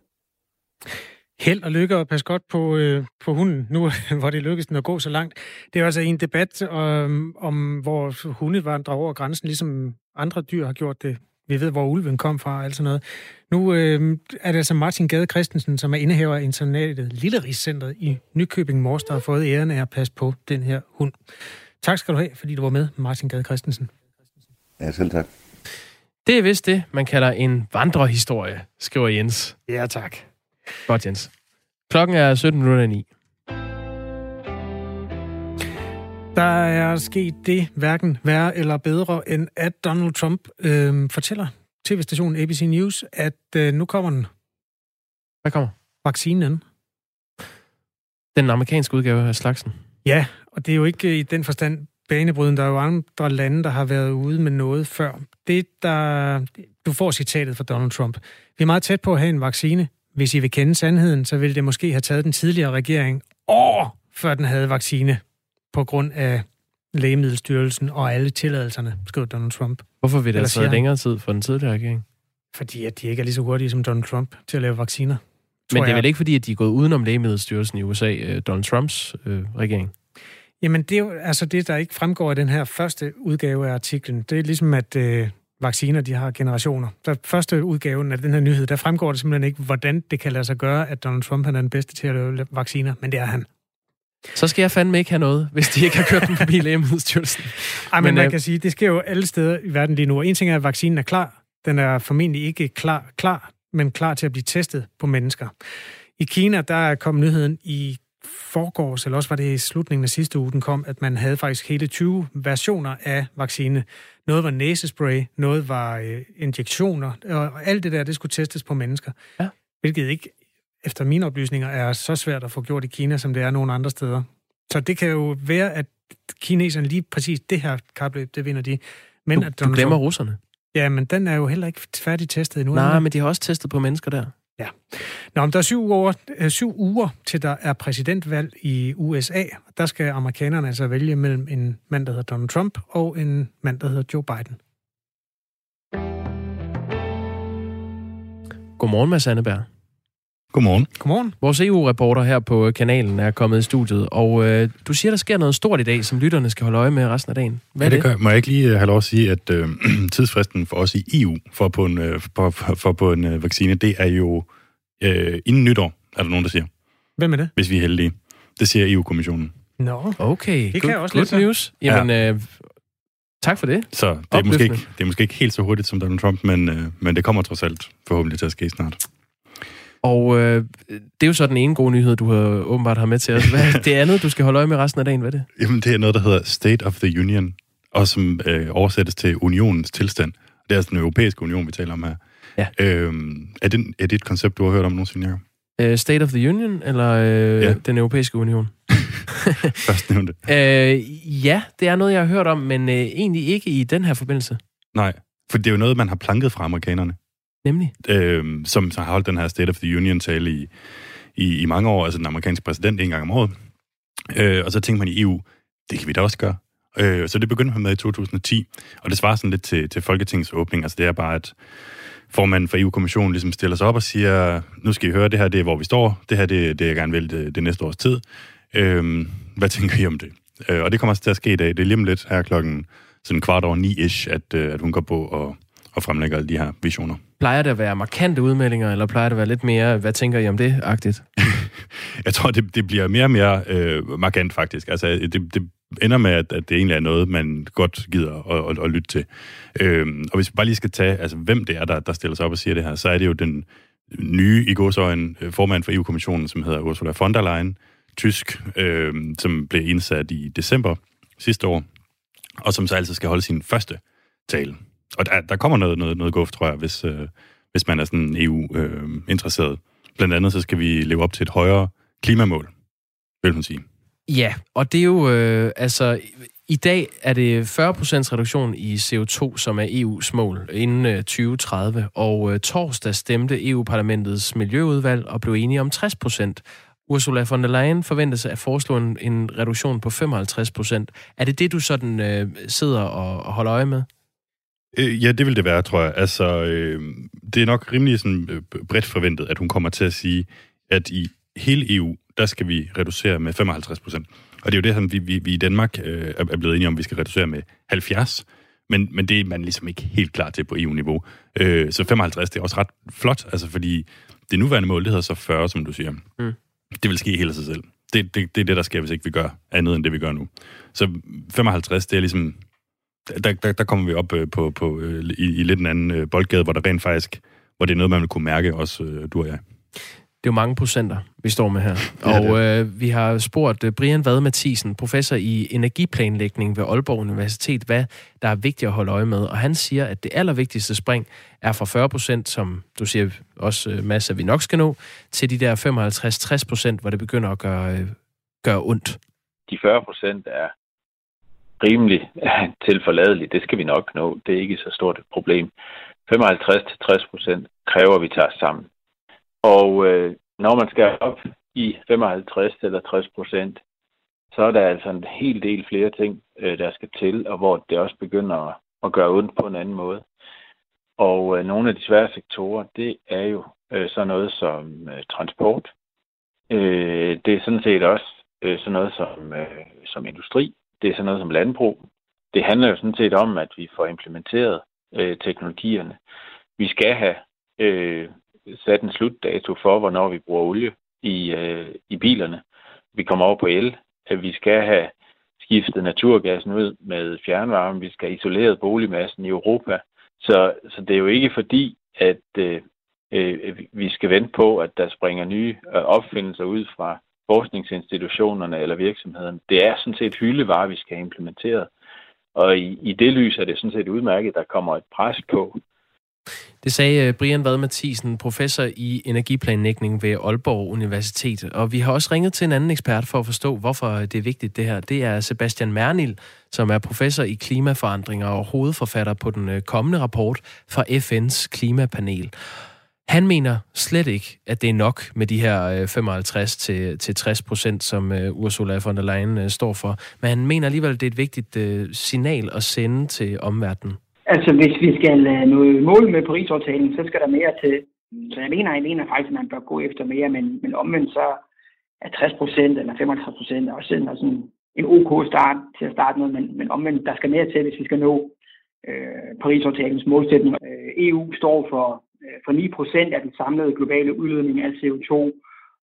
Held og lykke og pas godt på, øh, på hunden, nu hvor det lykkedes den at gå så langt. Det er altså en debat om, om hvor hunde vandrer over grænsen, ligesom andre dyr har gjort det. Vi ved, hvor ulven kom fra og alt sådan noget. Nu øh, er det altså Martin Gade Christensen, som er indehaver af internatet Lille Rigscentret i Nykøbing Mors, der har fået æren af at passe på den her hund. Tak skal du have, fordi du var med, Martin Gade Christensen. Ja, selv tak. Det er vist det, man kalder en vandrehistorie, skriver Jens. Ja, tak. Godt, Jens. Klokken er 17.09. Der er sket det hverken værre eller bedre, end at Donald Trump øh, fortæller tv-stationen ABC News, at øh, nu kommer den. Hvad kommer? Vaccinen. Den amerikanske udgave af slagsen. Ja, og det er jo ikke i den forstand banebrydende. Der er jo andre lande, der har været ude med noget før. Det, der... Du får citatet fra Donald Trump. Vi er meget tæt på at have en vaccine. Hvis I vil kende sandheden, så ville det måske have taget den tidligere regering år, før den havde vaccine, på grund af Lægemiddelstyrelsen og alle tilladelserne, skriver Donald Trump. Hvorfor vil det have taget længere tid for den tidligere regering? Fordi at de ikke er lige så hurtige som Donald Trump til at lave vacciner. Men det er vel ikke fordi, at de er gået udenom Lægemiddelstyrelsen i USA, øh, Donald Trumps øh, regering? Jamen, det er jo altså det, der ikke fremgår af den her første udgave af artiklen. Det er ligesom, at øh, vacciner, de har generationer. Der første udgaven af den her nyhed, der fremgår det simpelthen ikke, hvordan det kan lade sig gøre, at Donald Trump han er den bedste til at lave vacciner, men det er han. Så skal jeg fandme ikke have noget, hvis de ikke har kørt den forbi Lægemiddelstyrelsen. Ej, men, men man øh... kan sige, det sker jo alle steder i verden lige nu. Og en ting er, at vaccinen er klar. Den er formentlig ikke klar, klar, men klar til at blive testet på mennesker. I Kina, der er kommet nyheden i forgårs, eller også var det i slutningen af sidste uge, den kom, at man havde faktisk hele 20 versioner af vaccine. Noget var næsespray, noget var øh, injektioner, og alt det der, det skulle testes på mennesker. Ja. Hvilket ikke, efter mine oplysninger, er så svært at få gjort i Kina, som det er nogle andre steder. Så det kan jo være, at kineserne lige præcis det her kapløb, det vinder de. Men du, at du glemmer russerne. Ja, men den er jo heller ikke færdig testet endnu. Nej, men de har også testet på mennesker der. Ja. Nå, men der er syv uger, øh, syv uger til der er præsidentvalg i USA. Der skal amerikanerne altså vælge mellem en mand, der hedder Donald Trump, og en mand, der hedder Joe Biden. Godmorgen, Mads Anneberg. Godmorgen. Godmorgen. Vores EU-reporter her på kanalen er kommet i studiet, og øh, du siger, der sker noget stort i dag, som lytterne skal holde øje med resten af dagen. Hvad ja, det, det. Må jeg ikke lige øh, have lov at sige, at øh, tidsfristen for os i EU for på en, øh, for, for på en øh, vaccine, det er jo øh, inden nytår, er der nogen, der siger. Hvem er det? Hvis vi er heldige. Det siger EU-kommissionen. Nå, okay. Det kan jeg også Good news. Jamen, ja. øh, tak for det. Så det er, måske ikke, det er måske ikke helt så hurtigt som Donald Trump, men, øh, men det kommer trods alt forhåbentlig til at ske snart. Og øh, det er jo så den ene gode nyhed, du har åbenbart har med til os. Hvad er det andet, du skal holde øje med resten af dagen? Hvad er det? Jamen, det er noget, der hedder State of the Union, og som øh, oversættes til unionens tilstand. Det er altså den europæiske union, vi taler om her. Ja. Øhm, er, det, er det et koncept, du har hørt om nogensinde, Jacob? Uh, State of the Union, eller uh, ja. den europæiske union? Først nævnte. Uh, ja, det er noget, jeg har hørt om, men uh, egentlig ikke i den her forbindelse. Nej, for det er jo noget, man har planket fra amerikanerne. Nemlig? Øh, som har holdt den her State of the Union-tale i, i, i mange år, altså den amerikanske præsident en gang om året. Øh, og så tænkte man i EU, det kan vi da også gøre. Øh, så det begyndte man med i 2010, og det svarer sådan lidt til, til Folketingets åbning. Altså det er bare, at formanden for EU-kommissionen ligesom stiller sig op og siger, nu skal I høre, det her det er, hvor vi står. Det her det det, jeg gerne vil det, det næste års tid. Øh, hvad tænker I om det? Øh, og det kommer også til at ske i dag. Det er lige om lidt her klokken sådan kvart over ni-ish, at, øh, at hun går på og, og fremlægger alle de her visioner. Plejer det at være markante udmeldinger, eller plejer det at være lidt mere, hvad tænker I om det, agtigt? jeg tror, det, det bliver mere og mere øh, markant, faktisk. Altså, det, det ender med, at, at det egentlig er noget, man godt gider at, at, at lytte til. Øhm, og hvis vi bare lige skal tage, altså, hvem det er, der, der stiller sig op og siger det her, så er det jo den nye, i godsøjen, øh, formand for EU-kommissionen, som hedder Ursula von der Leyen, tysk, øh, som blev indsat i december sidste år, og som så altså skal holde sin første tale og der, der kommer noget, noget, noget guf, tror jeg, hvis, øh, hvis man er sådan EU-interesseret. Øh, Blandt andet så skal vi leve op til et højere klimamål, vil hun sige. Ja, og det er jo, øh, altså, i dag er det 40% reduktion i CO2, som er EU's mål inden øh, 2030, og øh, torsdag stemte EU-parlamentets miljøudvalg og blev enige om 60%. Ursula von der Leyen forventes at foreslå en, en reduktion på 55%. Er det det, du sådan øh, sidder og, og holder øje med? Øh, ja, det vil det være, tror jeg. Altså, øh, det er nok rimelig sådan, øh, bredt forventet, at hun kommer til at sige, at i hele EU, der skal vi reducere med 55 procent. Og det er jo det, som vi, vi, vi i Danmark øh, er blevet enige om, at vi skal reducere med 70. Men, men det er man ligesom ikke helt klar til på EU-niveau. Øh, så 55, det er også ret flot, altså fordi det nuværende mål, det hedder så 40, som du siger. Mm. Det vil ske helt af sig selv. Det, det, det er det, der sker, hvis ikke vi gør andet end det, vi gør nu. Så 55, det er ligesom der, der, der kommer vi op øh, på, på, øh, i, i lidt en anden øh, boldgade, hvor der rent faktisk, hvor det er noget, man vil kunne mærke, også øh, du og jeg. Det er jo mange procenter, vi står med her. Og øh, vi har spurgt øh, Brian Vad Mathisen, professor i energiplanlægning ved Aalborg Universitet, hvad der er vigtigt at holde øje med. Og han siger, at det allervigtigste spring er fra 40 procent, som du siger også, øh, masser vi nok skal nå, til de der 55-60 procent, hvor det begynder at gøre, øh, gøre ondt. De 40 procent er rimelig tilforladeligt. Det skal vi nok nå. Det er ikke så stort et problem. 55-60 procent kræver, at vi tager os sammen. Og øh, når man skal op i 55 eller 60 procent, så er der altså en hel del flere ting, øh, der skal til, og hvor det også begynder at gøre ondt på en anden måde. Og øh, nogle af de svære sektorer, det er jo øh, sådan noget som øh, transport. Øh, det er sådan set også øh, sådan noget som, øh, som industri, det er sådan noget som landbrug. Det handler jo sådan set om, at vi får implementeret øh, teknologierne. Vi skal have øh, sat en slutdato for, hvornår vi bruger olie i, øh, i bilerne. Vi kommer over på el. At vi skal have skiftet naturgassen ud med fjernvarme. Vi skal have isoleret boligmassen i Europa. Så, så det er jo ikke fordi, at øh, øh, vi skal vente på, at der springer nye øh, opfindelser ud fra forskningsinstitutionerne eller virksomhederne. Det er sådan set hyldevarer, vi skal have implementeret. Og i, i det lys er det sådan set udmærket, der kommer et pres på. Det sagde øh, Brian Vad Mathisen, professor i energiplanlægning ved Aalborg Universitet. Og vi har også ringet til en anden ekspert for at forstå, hvorfor det er vigtigt det her. Det er Sebastian Mernil, som er professor i klimaforandringer og hovedforfatter på den øh, kommende rapport fra FN's klimapanel. Han mener slet ikke, at det er nok med de her øh, 55 til, til 60 procent, som øh, Ursula von der Leyen øh, står for. Men han mener alligevel, at det er et vigtigt signal at sende til omverdenen. Altså, hvis vi skal nå mål med Paris-aftalen, så skal der mere til. Så jeg mener, jeg mener faktisk, at man bør gå efter mere, men, men omvendt så er 60 procent eller 55 procent også en, altså sådan en ok start til at starte med, men, men omvendt, der skal mere til, hvis vi skal nå øh, Paris-aftalens målsætning. Øh, EU står for Øh, for 9 procent af den samlede globale udledning af CO2.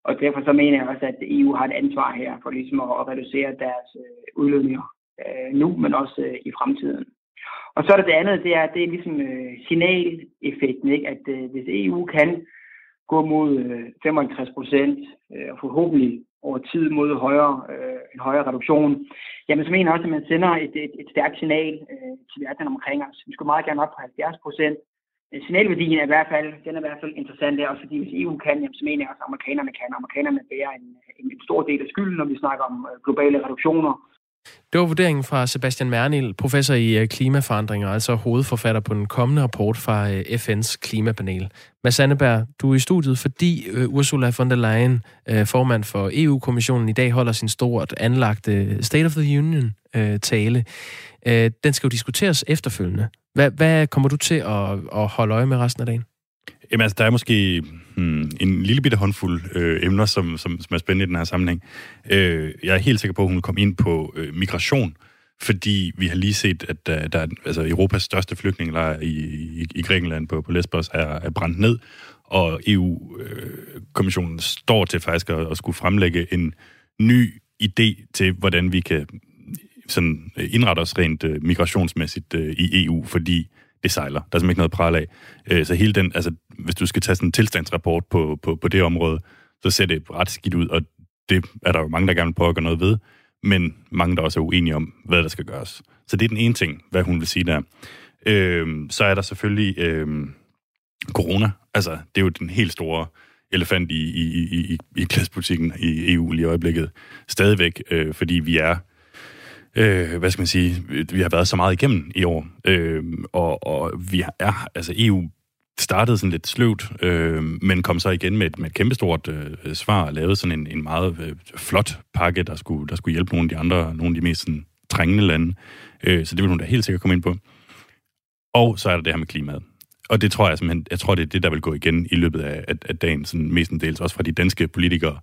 Og derfor så mener jeg også, at EU har et ansvar her for ligesom at reducere deres øh, udledninger øh, nu, men også i fremtiden. Og så er der det andet, det er, det er ligesom signaleffekten, ikke? at hvis EU kan gå mod 55 procent og forhåbentlig over tid mod højere, en højere reduktion, jamen så mener jeg også, at man sender et, et, et stærkt signal til verden omkring os. Vi skulle meget gerne op på 70 procent, Øh, signalværdien er i hvert fald, den er i hvert fald interessant der, også fordi hvis EU kan, jamen, så mener jeg også, at amerikanerne kan. Amerikanerne bærer en, en, en stor del af skylden, når vi snakker om øh, globale reduktioner. Det var vurderingen fra Sebastian Mernil, professor i øh, klimaforandringer, altså hovedforfatter på den kommende rapport fra FN's klimapanel. Mads Anneberg, du er i studiet, fordi Ursula von der Leyen, formand for EU-kommissionen, i dag holder sin stort anlagte State of the Union-tale. Den skal jo diskuteres efterfølgende. Hvad, hvad kommer du til at, at holde øje med resten af dagen? Jamen altså, der er måske hmm, en lille bitte håndfuld øh, emner, som, som, som er spændende i den her sammenhæng. Øh, jeg er helt sikker på, at hun kommer ind på øh, migration, fordi vi har lige set, at der, der er, altså, Europas største flygtningelejr i, i, i Grækenland på, på Lesbos er, er brændt ned, og EU-kommissionen øh, står til faktisk at, at skulle fremlægge en ny idé til, hvordan vi kan sådan øh, indrette os rent øh, migrationsmæssigt øh, i EU, fordi det sejler. Der er simpelthen ikke noget pral af. Øh, så hele den, altså, hvis du skal tage sådan en tilstandsrapport på, på, på det område, så ser det ret skidt ud, og det er der jo mange, der gerne vil prøve at gøre noget ved, men mange, der også er uenige om, hvad der skal gøres. Så det er den ene ting, hvad hun vil sige der. Øh, så er der selvfølgelig øh, corona. Altså, det er jo den helt store elefant i, i, i, i, i klassepolitikken i EU lige i øjeblikket. Stadigvæk, øh, fordi vi er øh, hvad skal man sige, vi har været så meget igennem i år, øh, og, og vi er, altså EU startede sådan lidt sløvt, øh, men kom så igen med et, med et kæmpestort øh, svar og lavede sådan en, en meget øh, flot pakke, der skulle, der skulle hjælpe nogle af de andre, nogle af de mest sådan, trængende lande. Øh, så det vil hun da helt sikkert komme ind på. Og så er der det her med klimaet. Og det tror jeg simpelthen, jeg tror, det er det, der vil gå igen i løbet af, af, af dagen, sådan mestendels, også fra de danske politikere.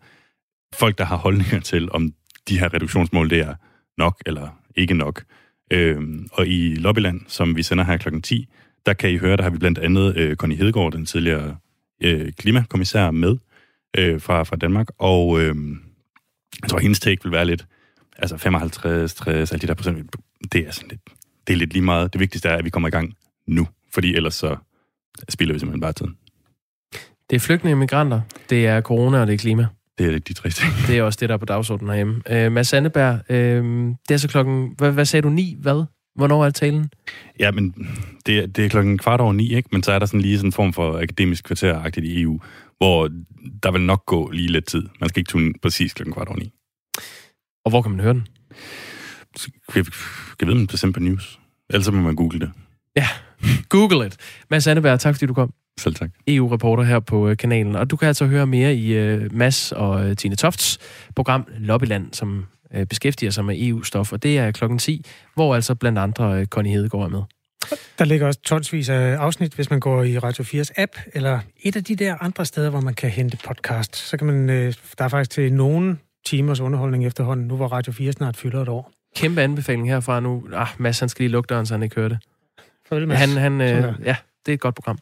Folk, der har holdninger til, om de her reduktionsmål, det er nok eller ikke nok. Øhm, og i Lobbyland, som vi sender her kl. 10, der kan I høre, der har vi blandt andet øh, Connie Hedegaard, den tidligere øh, klimakommissær, med øh, fra, fra Danmark. Og øh, jeg tror, hendes take vil være lidt, altså 55, 60, alle de der procent, det er sådan lidt, det er lidt lige meget. Det vigtigste er, at vi kommer i gang nu, fordi ellers så spiller vi simpelthen bare tiden. Det er flygtninge migranter, det er corona og det er klima. Det er de tre ting. Det er også det, der er på dagsordenen herhjemme. Øh, Mads Anneberg, øh, det er så klokken... Hvad, hvad sagde du? Ni? Hvad? Hvornår er talen? Ja, men det, det er klokken kvart over ni, ikke? Men så er der sådan lige sådan en form for akademisk kvarteragtigt i EU, hvor der vil nok gå lige lidt tid. Man skal ikke tune præcis klokken kvart over ni. Og hvor kan man høre den? Jeg, jeg ved, om det er på News. Ellers må man google det. Ja, google it. Mads Anneberg, tak fordi du kom. Selv tak. EU-reporter her på øh, kanalen. Og du kan altså høre mere i uh, Mads og uh, Tine Tofts program Lobbyland, som uh, beskæftiger sig med EU-stof. Og det er klokken 10, hvor altså blandt andre uh, Connie Hedegaard er med. Der ligger også tonsvis af afsnit, hvis man går i Radio 4's app, eller et af de der andre steder, hvor man kan hente podcast. Så kan man, uh, der er faktisk til nogen timers underholdning efterhånden, nu hvor Radio 4 snart fylder et år. Kæmpe anbefaling herfra nu. Ah, Mads, han skal lige lukke døren, så han ikke hører det. Farvel, Mads. Han, han, øh, ja, det er et godt program.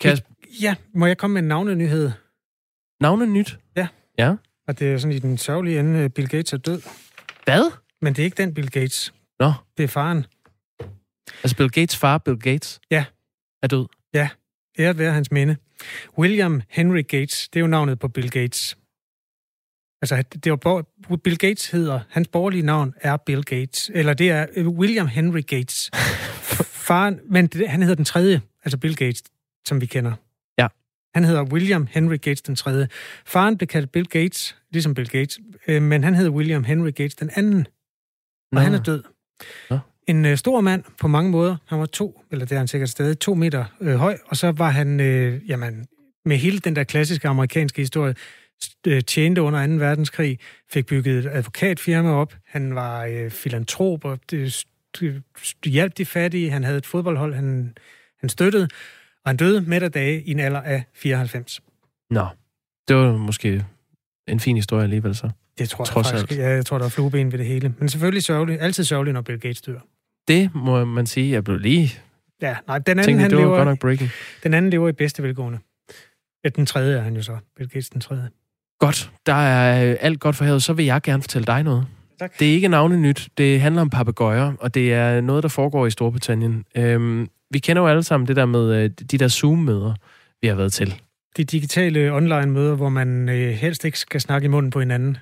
Kasper, Ja, må jeg komme med en navnenyhed? navne nyt? Ja. Ja. Og det er sådan i den sørgelige ende, Bill Gates er død. Hvad? Men det er ikke den Bill Gates. Nå. Det er faren. Altså Bill Gates far, Bill Gates, Ja. er død. Ja, æret være hans minde. William Henry Gates, det er jo navnet på Bill Gates. Altså, det var, Bill Gates hedder, hans borgerlige navn er Bill Gates, eller det er øh, William Henry Gates. Faren, men det, han hedder den tredje, altså Bill Gates, som vi kender. Ja. Han hedder William Henry Gates den tredje. Faren blev kaldt Bill Gates, ligesom Bill Gates, øh, men han hedder William Henry Gates den anden, og Nå. han er død. Nå. En øh, stor mand på mange måder. Han var to, eller det er han sikkert stadig, to meter øh, høj, og så var han, øh, jamen, med hele den der klassiske amerikanske historie, st- øh, tjente under 2. verdenskrig, fik bygget et advokatfirma op, han var øh, filantrop, og det, st- hjalp de fattige, han havde et fodboldhold, han, han støttede, og han døde midt af dage i en alder af 94. Nå, det var måske en fin historie alligevel så. Det tror jeg Trods faktisk. alt. Ja, jeg tror, der er flueben ved det hele. Men selvfølgelig sørgeligt. Altid sørgeligt, når Bill Gates dør. Det må man sige, jeg blev lige... Ja, nej, den anden, Tænkte, han lever, godt nok breaking. den anden lever i bedste velgående. Den tredje er han jo så. Bill Gates den tredje. Godt, der er øh, alt godt for havet. Så vil jeg gerne fortælle dig noget. Tak. Det er ikke navne nyt. Det handler om papegøjer, og det er noget, der foregår i Storbritannien. Øhm, vi kender jo alle sammen det der med øh, de der Zoom-møder, vi har været til. De digitale online-møder, hvor man øh, helst ikke skal snakke i munden på hinanden.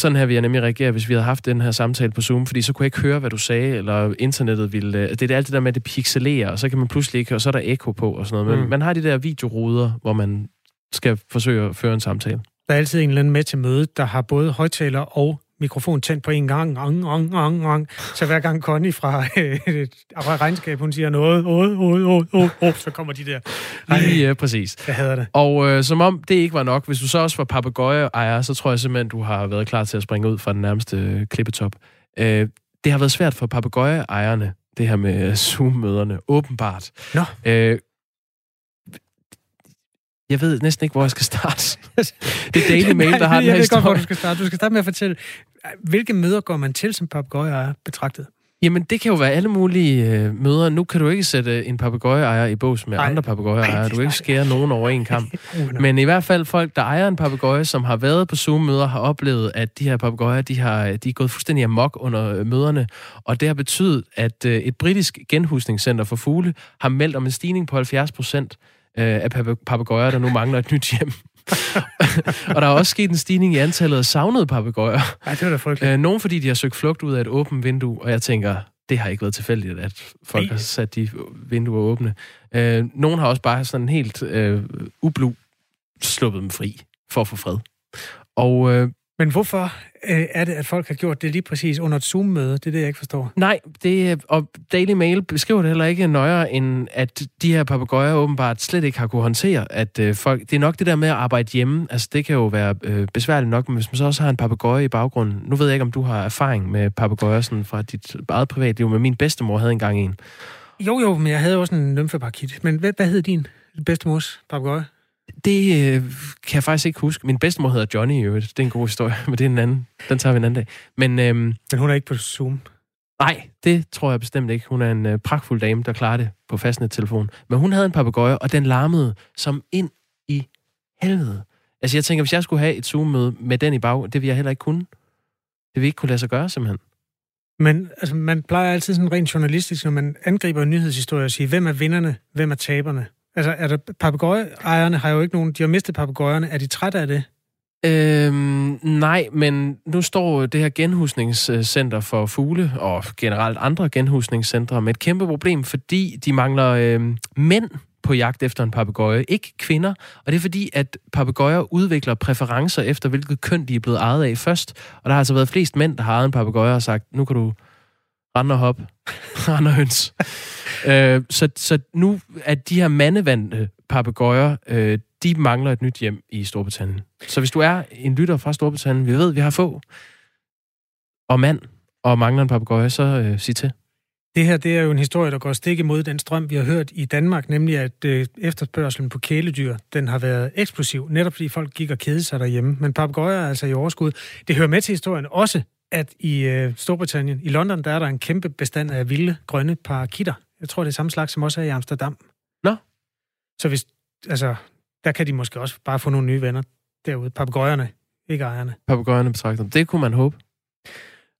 Sådan her vil jeg nemlig reagere, hvis vi havde haft den her samtale på Zoom, fordi så kunne jeg ikke høre, hvad du sagde, eller internettet ville... øh, Det er alt det der med, at det pixelerer, og så kan man pludselig ikke, og så er der ekko på og sådan noget. Men Mm. man har de der videoruder, hvor man skal forsøge at føre en samtale. Der er altid en eller anden med til mødet, der har både højtaler og mikrofon tændt på en gang. Ang, ang, ang, ang. Så hver gang Connie fra, øh, fra regnskab, hun siger noget, åh, åh, åh, åh, åh, så kommer de der. Lige øh, præcis. Jeg hader det. Og øh, som om det ikke var nok, hvis du så også var papegøje-ejer, så tror jeg simpelthen, du har været klar til at springe ud fra den nærmeste øh, klippetop. Øh, det har været svært for papegøje-ejerne, det her med øh, Zoom-møderne, åbenbart. Nå. Øh, jeg ved næsten ikke, hvor jeg skal starte. Det er Daily Mail, der har den her Jeg ved godt, hvor du skal starte. Du skal starte med at fortælle, hvilke møder går man til som papegøjeejer betragtet? Jamen, det kan jo være alle mulige øh, møder. Nu kan du ikke sætte en papegøjeejer i bås med Nej. andre papegøjeejere. Du kan ikke skære nogen over en kamp. Men i hvert fald folk, der ejer en papegøje, som har været på Zoom-møder, har oplevet, at de her papegøjer, de, har, de er gået fuldstændig amok under øh, møderne. Og det har betydet, at øh, et britisk genhusningscenter for fugle har meldt om en stigning på 70 procent øh, af pape- papegøjer, der nu mangler et nyt hjem. og der er også sket en stigning i antallet af savnede papegøjer. Ej, det var da frygteligt. Øh, nogen fordi de har søgt flugt ud af et åbent vindue, og jeg tænker, det har ikke været tilfældigt, at folk Nej. har sat de vinduer åbne. Øh, nogen har også bare sådan helt øh, ublu sluppet dem fri for at få fred. Og øh, Men hvorfor øh, er det, at folk har gjort det lige præcis under et Zoom-møde? Det er det, jeg ikke forstår. nej, det, og Daily Mail beskriver det heller ikke nøjere, end at de her papegøjer åbenbart slet ikke har kunne håndtere, at øh, folk... Det er nok det der med at arbejde hjemme. Altså, det kan jo være øh, besværligt nok, men hvis man så også har en papegøje i baggrunden... Nu ved jeg ikke, om du har erfaring med papegøjer sådan fra dit eget privatliv, men min bedstemor havde engang en. Jo, jo, men jeg havde også en nymfeparakit. Men hvad, hvad hed din bedstemors papegøje? Det øh, kan jeg faktisk ikke huske. Min bedstemor hedder Johnny i øvrigt. Det er en god historie, men det er en anden. Den tager vi en anden dag. Men øhm, Men hun er ikke på Zoom. nej, det tror jeg bestemt ikke. Hun er en øh, pragtfuld dame, der klarer det på fastnet-telefon. Men hun havde en papegøje, og den larmede som ind i helvede. Altså jeg tænker, hvis jeg skulle have et Zoom-møde med den i bag, det ville jeg heller ikke kunne. Det ville ikke kunne lade sig gøre, simpelthen. Men altså, man plejer altid sådan rent journalistisk, når man angriber en nyhedshistorie, at sige, hvem er vinderne, hvem er taberne? Altså, er der papegøjeejerne har jo ikke nogen, de har mistet papegøjerne. Er de trætte af det? Øhm, nej, men nu står det her genhusningscenter for fugle, og generelt andre genhusningscentre, med et kæmpe problem, fordi de mangler øhm, mænd på jagt efter en papegøje, ikke kvinder. Og det er fordi, at papegøjer udvikler præferencer efter, hvilket køn de er blevet ejet af først. Og der har altså været flest mænd, der har ejet en papegøje og sagt, nu kan du rende og hoppe, rende og høns. øh, så, så nu er de her mandevandte papegøjer, øh, de mangler et nyt hjem i Storbritannien. Så hvis du er en lytter fra Storbritannien, vi ved, vi har få, og mand, og mangler en papegøje, så øh, sig til. Det her det er jo en historie, der går stik imod den strøm, vi har hørt i Danmark, nemlig at øh, efterspørgselen på kæledyr, den har været eksplosiv, netop fordi folk gik og kedede sig derhjemme. Men papegøjer er altså i overskud. Det hører med til historien også, at i øh, Storbritannien, i London, der er der en kæmpe bestand af vilde grønne parakitter. Jeg tror, det er samme slags som også er i Amsterdam. Nå. Så hvis, altså, der kan de måske også bare få nogle nye venner derude. Papegøjerne, ikke ejerne. Papegøjerne betragter Det kunne man håbe.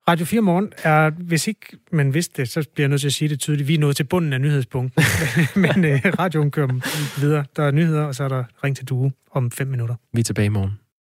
Radio 4 Morgen er, hvis ikke man vidste det, så bliver jeg nødt til at sige det tydeligt. Vi er nået til bunden af nyhedspunktet. Men øh, radioen kører videre. Der er nyheder, og så er der ring til Due om fem minutter. Vi er tilbage i morgen.